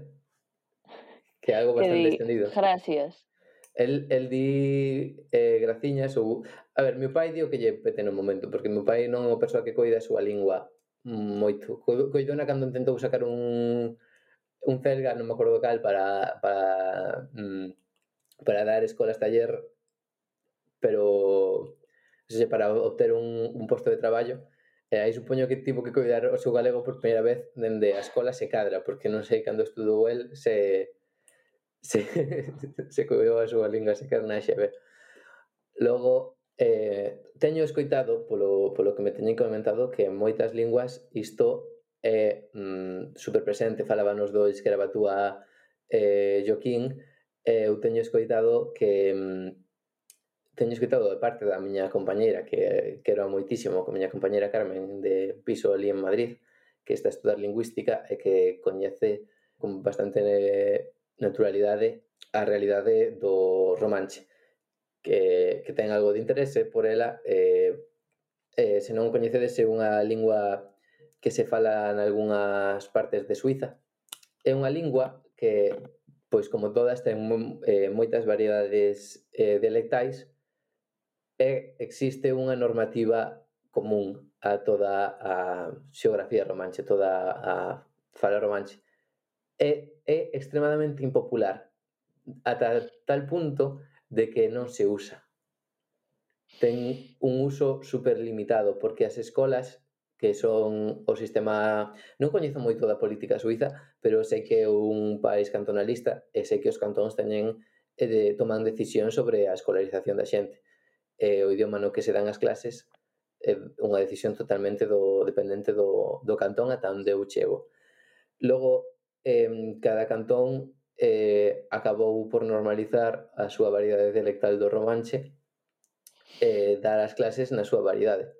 Que é algo bastante di, extendido. Gracias. El, el di eh, graciñas ou... A ver, meu pai dio que lle pete no momento, porque meu pai non é unha persoa que coida a súa lingua moito. Coidona cando intentou sacar un un celga, non me acordo cal, para, para mm, para dar escolas taller, pero se para obter un, un posto de traballo, e aí supoño que tivo que cuidar o seu galego por primeira vez dende a escola se cadra, porque non sei cando estudou el se se, se cuidou a súa lingua se cadra na xeve. Logo, eh, teño escoitado polo, polo que me teñen comentado que en moitas linguas isto é mm, superpresente, que do batúa eh, Joaquín, Eh, eu teño escoitado que mm, teño escoitado de parte da miña compañeira que quero moitísimo, con miña compañeira Carmen de piso ali en Madrid, que está a estudar lingüística e que coñece con bastante eh, naturalidade a realidade do romanche que, que ten algo de interese por ela eh, eh, se non coñecedes é unha lingua que se fala en algunhas partes de Suiza. É unha lingua que pois como todas ten eh, moitas variedades eh, dialectais e existe unha normativa común a toda a xeografía romanche, toda a fala romanche. É, é extremadamente impopular ata tal punto de que non se usa. Ten un uso super limitado porque as escolas que son o sistema... Non coñezo moito da política suiza, pero sei que é un país cantonalista e sei que os cantóns teñen e de, toman decisión sobre a escolarización da xente. E o idioma no que se dan as clases é unha decisión totalmente do, dependente do, do cantón ata onde eu chego. Logo, eh, cada cantón eh, acabou por normalizar a súa variedade dialectal do romanche e eh, dar as clases na súa variedade.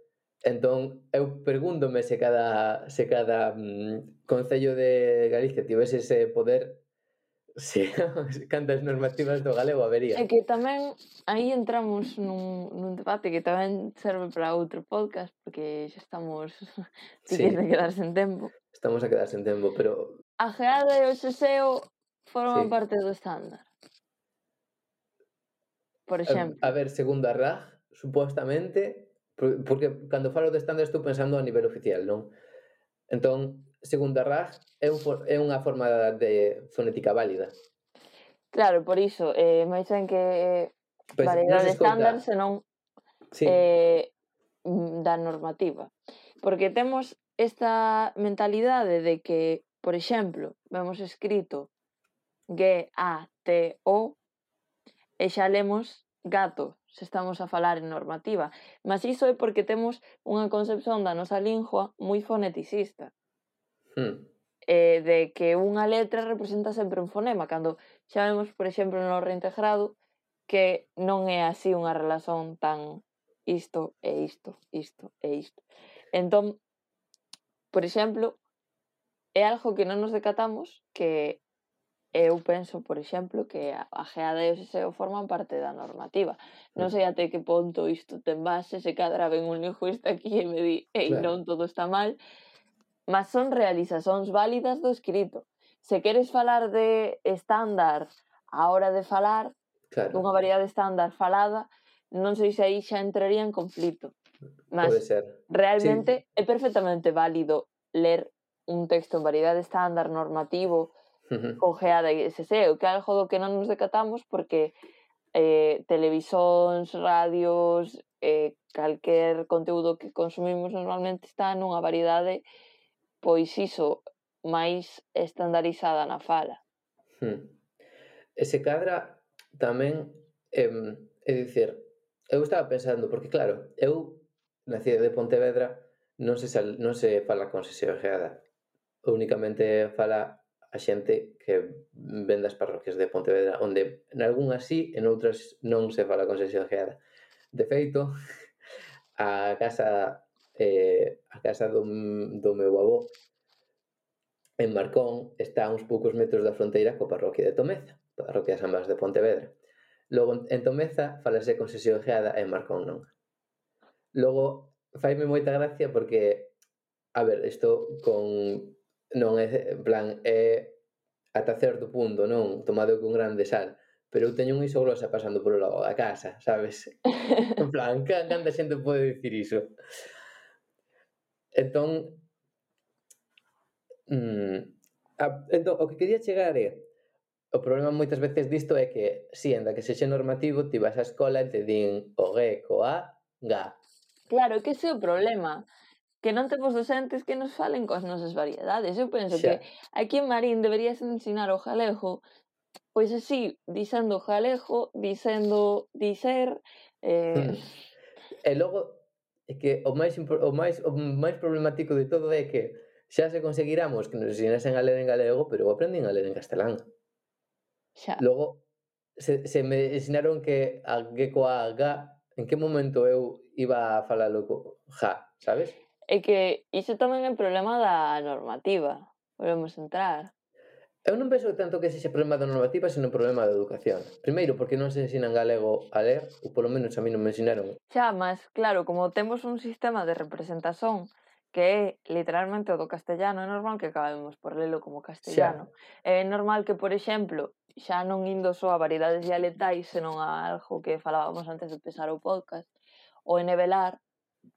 Entón, eu pregúntome se cada, se cada mm, Concello de Galicia tivese ese poder se sí, cantas normativas do galego habería. É que tamén aí entramos nun, nun debate que tamén serve para outro podcast porque xa estamos sí. a quedar sen tempo. Estamos a quedar sen tempo, pero... A geada e o xeseo forman sí. parte do estándar. Por exemplo. A, a ver, segundo a RAG, supostamente Porque cando falo de estándar estou pensando a nivel oficial, non? Entón, segundo a RAG, é, un, é unha forma de fonética válida. Claro, por iso, eh, máis ben que eh, pois, pues, validade no estándar, senón sí. eh, mm, da normativa. Porque temos esta mentalidade de que, por exemplo, vemos escrito G-A-T-O e xa lemos gato se estamos a falar en normativa. Mas iso é porque temos unha concepción da nosa lingua moi foneticista. Hmm. Eh, de que unha letra representa sempre un fonema, cando xa vemos, por exemplo, no reintegrado, que non é así unha relación tan isto e isto, isto e isto. Entón, por exemplo, é algo que non nos decatamos que eu penso, por exemplo, que a GEADA e o SEO forman parte da normativa. Non sei até que ponto isto ten base, se cadra ven un lingüista aquí e me di, ei, claro. non todo está mal, mas son realizacións válidas do escrito. Se queres falar de estándar a hora de falar, claro. dunha variedade estándar falada, non sei se aí xa entraría en conflito. Mas Pode ser. realmente sí. é perfectamente válido ler un texto en variedade estándar normativo uh -huh. cojeada e ese que é algo do que non nos decatamos porque eh, televisóns, radios, eh, calquer conteúdo que consumimos normalmente está nunha variedade pois iso máis estandarizada na fala. Hmm. Ese cadra tamén, eh, é dicir, eu estaba pensando, porque claro, eu na cidade de Pontevedra non se, sal, non se fala con sesión geada, únicamente fala a xente que ven das parroquias de Pontevedra, onde en algunhas sí, en outras non se fala con sexogeada. De feito, a casa eh, a casa do, do meu avó en Marcón está a uns poucos metros da fronteira co parroquia de Tomeza, parroquia de San Blas de Pontevedra. Logo, en Tomeza falase con sexogeada e en Marcón non. Logo, faime moita gracia porque, a ver, isto con non é, en plan, é ata certo punto, non, tomado con grande sal, pero eu teño un isoglosa pasando polo lado da casa, sabes? En plan, canta xente pode dicir iso? Entón, mm, a, entón, o que quería chegar é, o problema moitas veces disto é que, si, anda que sexe normativo, ti vas á escola e te din o G, co A, ga. Claro, que ese é o problema que non temos docentes que nos falen coas nosas variedades. Eu penso Xa. que aquí en Marín deberías ensinar o galego pois así, dicendo galego, dicendo dicer... Eh... Mm. E logo, é que o máis, o máis, o máis problemático de todo é que xa se conseguiramos que nos ensinasen a ler en galego, pero aprenden a ler en castelán. Xa. Logo, se, se me ensinaron que, a, que coa ga, en que momento eu iba a falar loco ja, sabes? É que iso tamén é problema da normativa. Volvemos a entrar. Eu non penso tanto que sexa problema da normativa, sino problema da educación. Primeiro, porque non se ensinan galego a ler, ou polo menos a mí non me ensinaron. Xa, mas claro, como temos un sistema de representación que é literalmente o do castellano, é normal que acabemos por lelo como castellano. Xa. É normal que, por exemplo, xa non indo só a variedades dialectais, senón a algo que falábamos antes de empezar o podcast, o enevelar,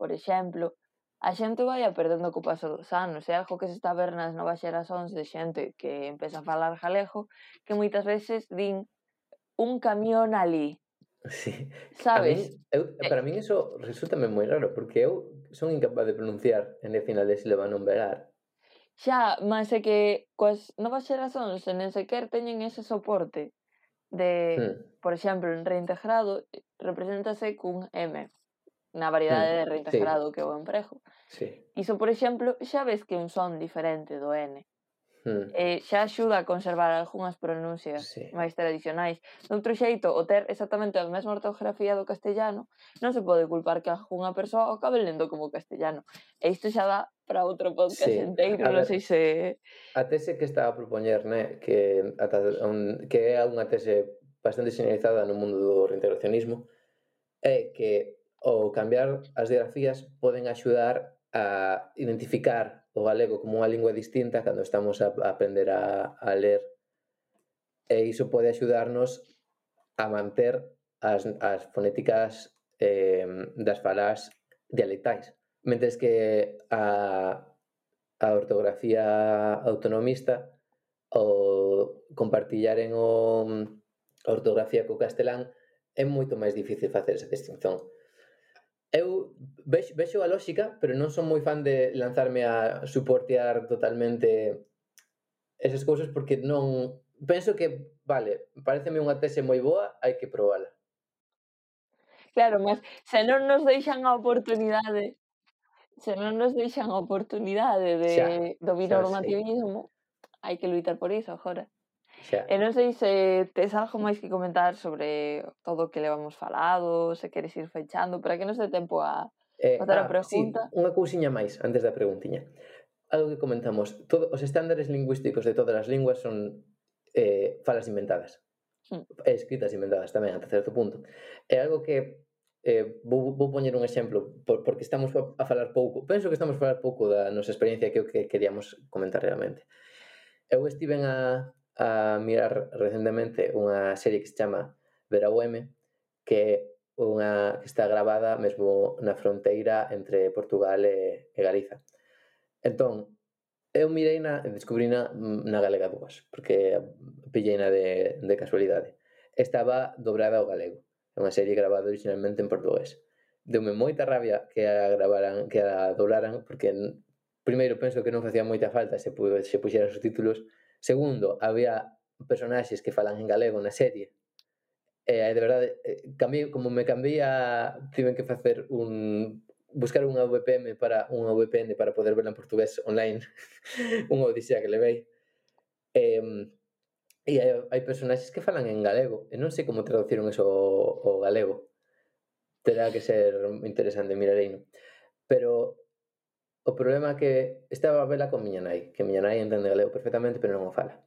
por exemplo, A xente vai perdendo co paso dos anos, é algo que se está a ver nas novas xerasóns de xente que empeza a falar galego, que moitas veces din un camión ali. Sí. Sabes? A mí, eu, para min eso resultame moi raro, porque eu son incapaz de pronunciar en el final de sílaba non velar. Xa, mas é que coas novas xerasóns nen sequer teñen ese soporte de, hmm. por exemplo, en reintegrado represéntase cun M na variedade mm, de reintegrado sí. que o emprego. Sí. Iso, por exemplo, xa ves que un son diferente do N. Hmm. Eh, xa axuda a conservar algunhas pronuncias sí. máis tradicionais. Doutro xeito, o ter exactamente a mesma ortografía do castellano, non se pode culpar que algunha persoa o acabe lendo como castellano. E isto xa dá para outro podcast sí. inteiro, non sei se... A tese que estaba a propoñer, né, que, ata un, que é unha tese bastante señalizada no mundo do reintegracionismo, é que ou cambiar as digrafías poden axudar a identificar o galego como unha lingua distinta cando estamos a aprender a, a ler. E iso pode axudarnos a manter as, as fonéticas eh, das falas dialectais. Mentres que a, a ortografía autonomista o compartillaren o, a ortografía co castelán é moito máis difícil facer esa distinción eu vexo, vexo a lógica, pero non son moi fan de lanzarme a suportear totalmente esas cousas porque non penso que, vale, pareceme unha tese moi boa, hai que probala. Claro, mas se non nos deixan a oportunidade, se non nos deixan a oportunidade de, xa, do binormativismo, hai que luitar por iso agora. Xa. E eh, non sei se tes algo máis que comentar sobre todo o que levamos falado, se queres ir fechando, para que nos dé tempo a eh, botar ah, a pregunta. Sí, unha cousiña máis antes da preguntiña. Algo que comentamos, todo, os estándares lingüísticos de todas as linguas son eh, falas inventadas. Hmm. Escritas inventadas tamén, ata certo punto. É algo que eh, vou, vou poñer un exemplo por, porque estamos a falar pouco penso que estamos a falar pouco da nosa experiencia que é o que queríamos comentar realmente eu estiven a a mirar recentemente unha serie que se chama Vera UM, que unha que está gravada mesmo na fronteira entre Portugal e, e Galiza. Entón, eu mirei na, descubrina na Galega 2, porque pilleina de, de casualidade. Estaba dobrada ao galego. É unha serie gravada originalmente en portugués. Deume moita rabia que a gravaran, que a doblaran, porque primeiro penso que non facía moita falta se, pu se puxeran os títulos, Segundo, había personaxes que falan en galego na serie. E eh, de verdade, eh, cambiei, como me cambia, tiven que facer un buscar unha VPN para unha VPN para poder verla en portugués online. unha odisea que levei. Eh, e hai, hai personaxes que falan en galego, e non sei como traduciron eso ao, ao galego. Terá que ser interesante, mirareino. Pero O problema é que estaba a vela con miña nai, que miña nai entende galego perfectamente, pero non o fala.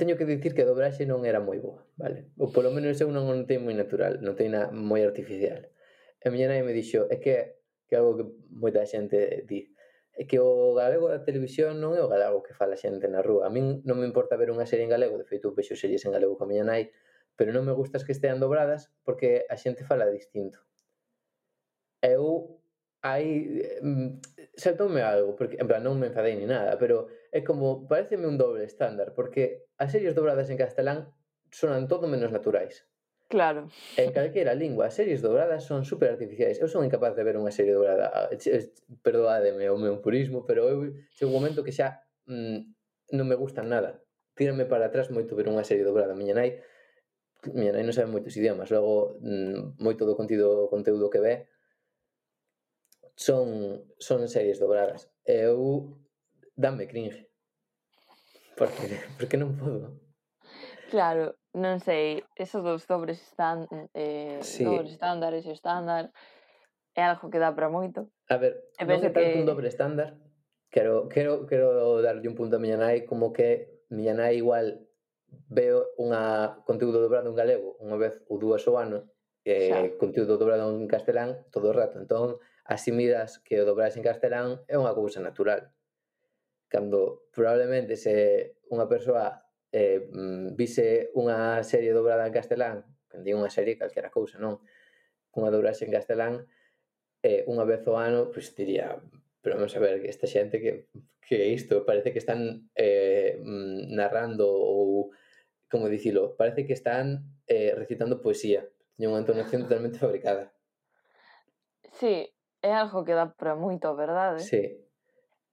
Teño que dicir que a dobraxe non era moi boa, vale? Ou polo menos eu non o notei moi natural, non teina moi artificial. E miña nai me dixo, é que, que algo que moita xente di, é que o galego da televisión non é o galego que fala xente na rúa. A min non me importa ver unha serie en galego, de feito, vexo series en galego con miña nai, pero non me gustas que estean dobradas porque a xente fala distinto. Eu aí saltoume algo, porque en plan non me enfadei ni nada, pero é como, pareceme un doble estándar, porque as series dobradas en castelán sonan todo menos naturais. Claro. En calquera lingua, as series dobradas son super artificiais. Eu son incapaz de ver unha serie dobrada. Eh, Perdoádeme o meu purismo, pero eu chego un momento que xa mm, non me gustan nada. Tírame para atrás moito ver unha serie dobrada. Miña nai, miña nai non sabe moitos idiomas. Logo, mm, moito do contido, conteúdo que ve son, son series dobradas. Eu dame cringe. Porque, porque non podo. Claro, non sei, esos dos dobres están eh, sí. dobres estándares e estándar é algo que dá para moito. A ver, e non é tanto que... un dobre estándar, quero, quero, quero darlle un punto a miña nai como que miña nai igual veo unha conteúdo dobrado en galego unha vez ou dúas ao ano e eh, conteúdo dobrado en castelán todo o rato, entón asimilas que o dobraxe en castelán é unha cousa natural. Cando probablemente se unha persoa eh, mm, vise unha serie dobrada en castelán, cando digo unha serie, calquera cousa, non? Unha dobraxe en castelán, eh, unha vez ao ano, pois diría, pero vamos a ver, que esta xente que, que é isto, parece que están eh, mm, narrando ou, como dicilo, parece que están eh, recitando poesía. teñen unha entonación totalmente fabricada. Sí, É algo que dá para moito, verdade? Sí.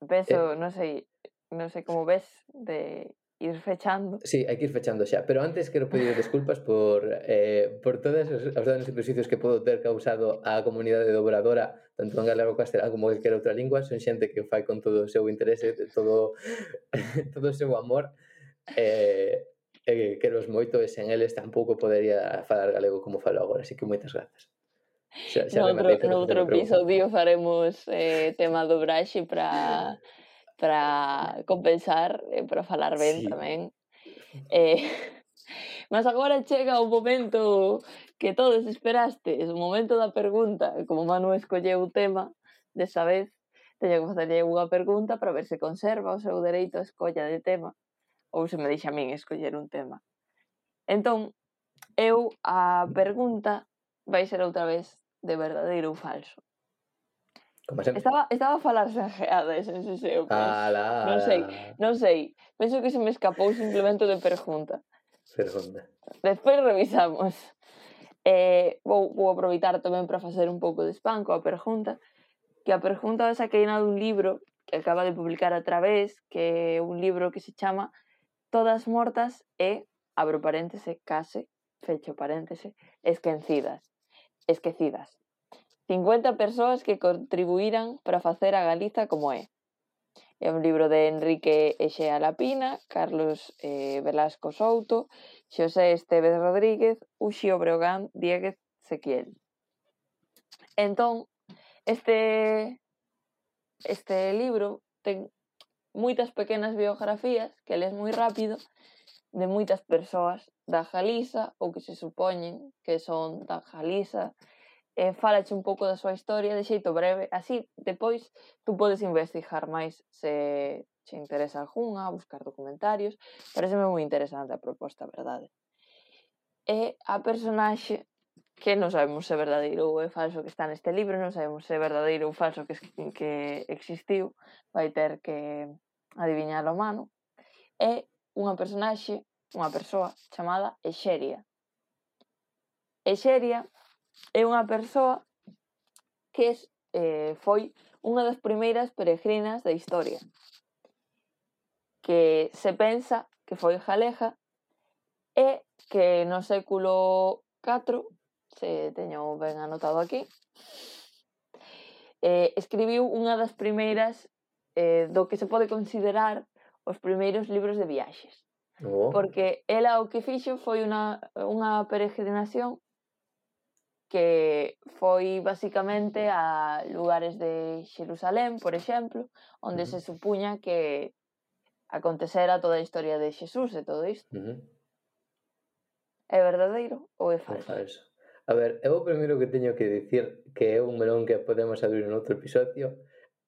Penso, eh, non sei, non sei como ves de ir fechando. Sí, hai que ir fechando xa, pero antes quero pedir desculpas por eh, por todos os, os danos e prejuicios que podo ter causado á comunidade dobradora, tanto en galego castelán como en calquera outra lingua, son xente que fai con todo o seu interese, todo todo o seu amor. Eh, eh, queros moito e sen eles tampouco podería falar galego como falo agora, así que moitas grazas. Xa, xa no, outro, no outro episodio faremos eh, tema dobraxe para para compensar e para falar ben sí. tamén. Eh, mas agora chega o momento que todos esperastes, o momento da pergunta, como Manu escolleu o tema desa vez, teño que facerlle unha pergunta para ver se conserva o seu dereito a escolla de tema ou se me deixa a min escoller un tema. Entón, eu a pergunta vai ser outra vez de verdadeiro ou falso. Como sempre. Estaba, estaba a falar xajeada ese seseo, pero Ala, non sei. non sei, penso que se me escapou simplemente de pergunta. Pregunta. Despois revisamos. Eh, vou, vou aproveitar tamén para facer un pouco de spam coa pergunta, que a pergunta saquei na dun libro que acaba de publicar a través, que é un libro que se chama Todas mortas e, abro paréntese, case, fecho paréntese, esquecidas. esquecidas. 50 persoas que contribuíran para facer a Galiza como é. É un libro de Enrique Exea Lapina, Carlos eh, Velasco Souto, Xosé Esteves Rodríguez, Uxío Breogán, Dieguez Sequiel. Entón, este, este libro ten moitas pequenas biografías que lees moi rápido de moitas persoas da Galiza ou que se supoñen que son da Galiza. Eh, e falache un pouco da súa historia de xeito breve, así depois tú podes investigar máis se che interesa algunha, buscar documentarios, pareceme moi interesante a proposta, a verdade. E a personaxe que non sabemos se é verdadeiro ou é falso que está neste libro, non sabemos se é verdadeiro ou falso que, que existiu, vai ter que adivinar o mano, é unha personaxe unha persoa chamada Exeria. Exeria é unha persoa que es, eh, foi unha das primeiras peregrinas da historia, que se pensa que foi galega e que no século IV, se teño ben anotado aquí, eh, escribiu unha das primeiras eh, do que se pode considerar os primeiros libros de viaxes. Oh. Porque ela o que fixo foi unha, unha peregrinación que foi basicamente a lugares de Xerusalén, por exemplo, onde uh -huh. se supuña que acontecera toda a historia de Xesús e todo isto. Uh -huh. É verdadeiro ou é falso? É falso. A ver, eu o primeiro que teño que dicir que é un melón que podemos abrir en outro episodio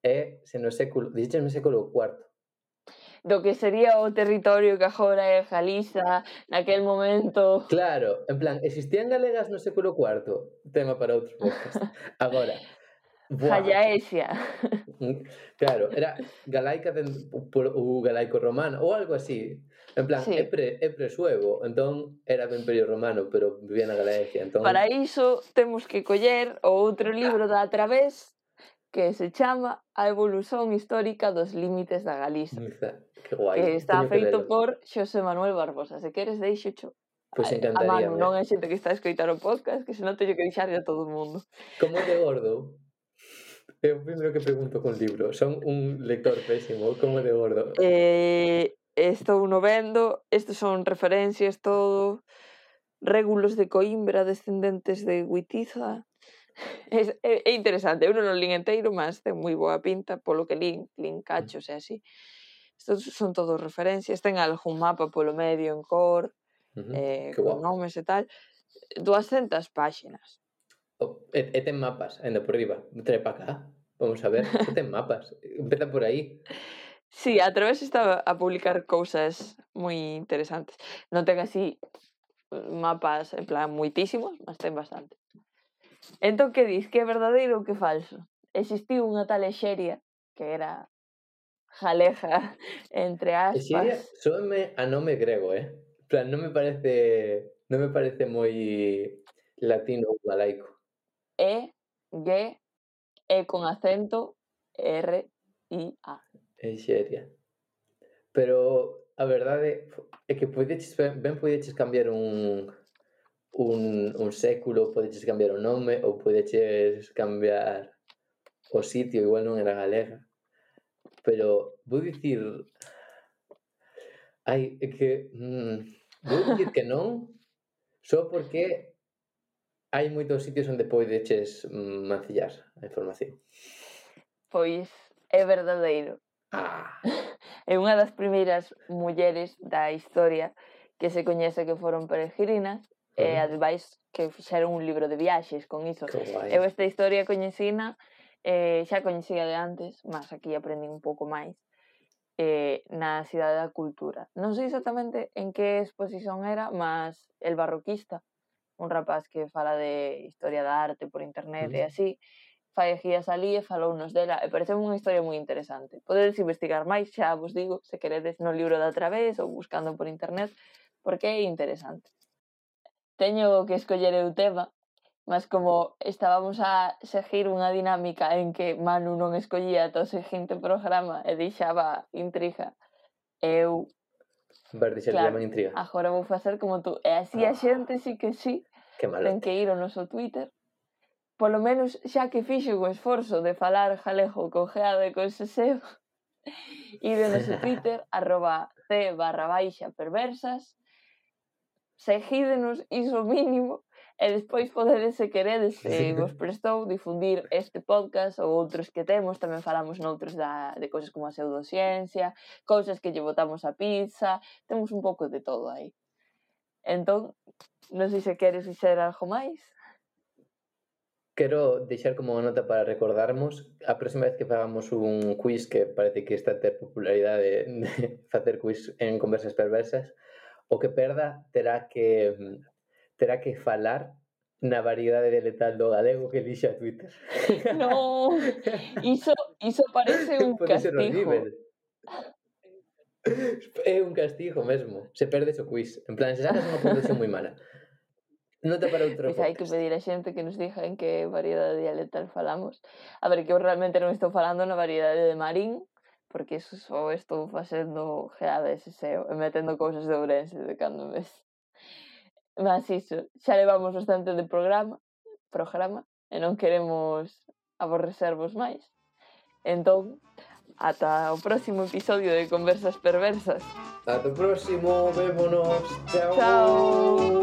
é se no século, dixen no século IV, do que sería o territorio que agora é Galiza naquel momento. Claro, en plan, existían galegas no século IV, tema para outros podcast. Agora, Jallaesia. Mm, claro, era galaica de, o galaico romano ou algo así. En plan, sí. é, pre, é presuevo, entón era do Imperio Romano, pero vivía na Galaecia. Entón... Para iso temos que coller o outro libro da Través que se chama A evolución histórica dos límites da Galiza. Que guai. Eh, que está feito que por Xosé Manuel Barbosa. Se queres, deixo cho. Pois pues encantaría. A Manu, non é xente que está a escoitar o podcast, que senón teño que deixar a todo o mundo. Como de gordo? É o primeiro que pregunto con libro. Son un lector pésimo. Como de gordo? Eh, estou no vendo. Estos son referencias, todo. Régulos de Coimbra, descendentes de Huitiza. É, é, é interesante, eu non o lín enteiro, mas ten moi boa pinta polo que lin, lín cachos mm. e así. Estos son todos referencias, ten algún mapa polo medio en cor, uh -huh. eh, con nomes e tal. 200 páxinas. Oh, e, e ten mapas, ainda por riba. Trae para cá. Vamos a ver, que ten mapas. Empeza por aí. Sí, a través estaba a publicar cousas moi interesantes. Non ten así mapas en plan moitísimos, mas ten bastante. Entón, que dis? Que é verdadeiro ou que falso? Existiu unha tal Exeria, que era jaleja entre aspas. Siria, me, ah, a nome grego, eh? plan, non me parece non me parece moi latino ou malaico. E, G, E con acento, R, I, A. En Pero a verdade é que podedes, ben podedes cambiar un, un, un século, podedes cambiar o nome ou podedes cambiar o sitio, igual non era galega. Pero vou dicir Ai, é que mm, vou dicir que non só porque hai moitos sitios onde podeches mm, mancillar a información. Pois é verdadeiro. Ah. É unha das primeiras mulleres da historia que se coñece que foron peregrinas e -huh. e ademais que fixeron un libro de viaxes con iso. Eu esta historia coñecina eh, xa coñecía de antes, mas aquí aprendí un pouco máis, eh, na Cidade da Cultura. Non sei exactamente en que exposición era, mas el barroquista, un rapaz que fala de historia da arte por internet mm. e así, fai guías ali e falounos dela e parece unha historia moi interesante. Podedes investigar máis, xa vos digo, se queredes no libro da través ou buscando por internet, porque é interesante. Teño que escoller eu tema, Mas como estábamos a seguir unha dinámica en que Manu non escollía ata o seguinte programa e deixaba intriga, eu... Ver, claro, intriga. Agora vou facer como tú. E así ah, a xente sí que sí que malo. ten que ir ao noso Twitter. Polo menos xa que fixe o esforzo de falar jalejo con geado e con seseo, ir ao noso Twitter, arroba c barra baixa perversas, seguídenos, iso mínimo, e despois podedes, se queredes, se eh, vos prestou, difundir este podcast ou outros que temos, tamén falamos noutros da, de cousas como a pseudociencia, cousas que lle botamos a pizza, temos un pouco de todo aí. Entón, non sei se queres dixer algo máis. Quero deixar como nota para recordarmos a próxima vez que fagamos un quiz que parece que está a ter popularidade de, de facer quiz en conversas perversas o que perda terá que mm, terá que falar na variedade dialetal do galego que lixa a Twitter. No, iso, iso parece un castigo. É un castigo mesmo. Se perdes o quiz. En plan, se ah, sacas unha puntuación moi mala. Nota para outro Pois pues hai que pedir a xente que nos diga en que variedade dialectal falamos. A ver, que eu realmente non estou falando na variedade de Marín, porque eso só estou facendo GADSS e metendo cousas de Ourense de cando en vez. Mas iso, xa levamos bastante de programa, programa, e non queremos aborrecervos máis. Entón, ata o próximo episodio de Conversas Perversas. Ata o próximo, vémonos. Chao. Chao.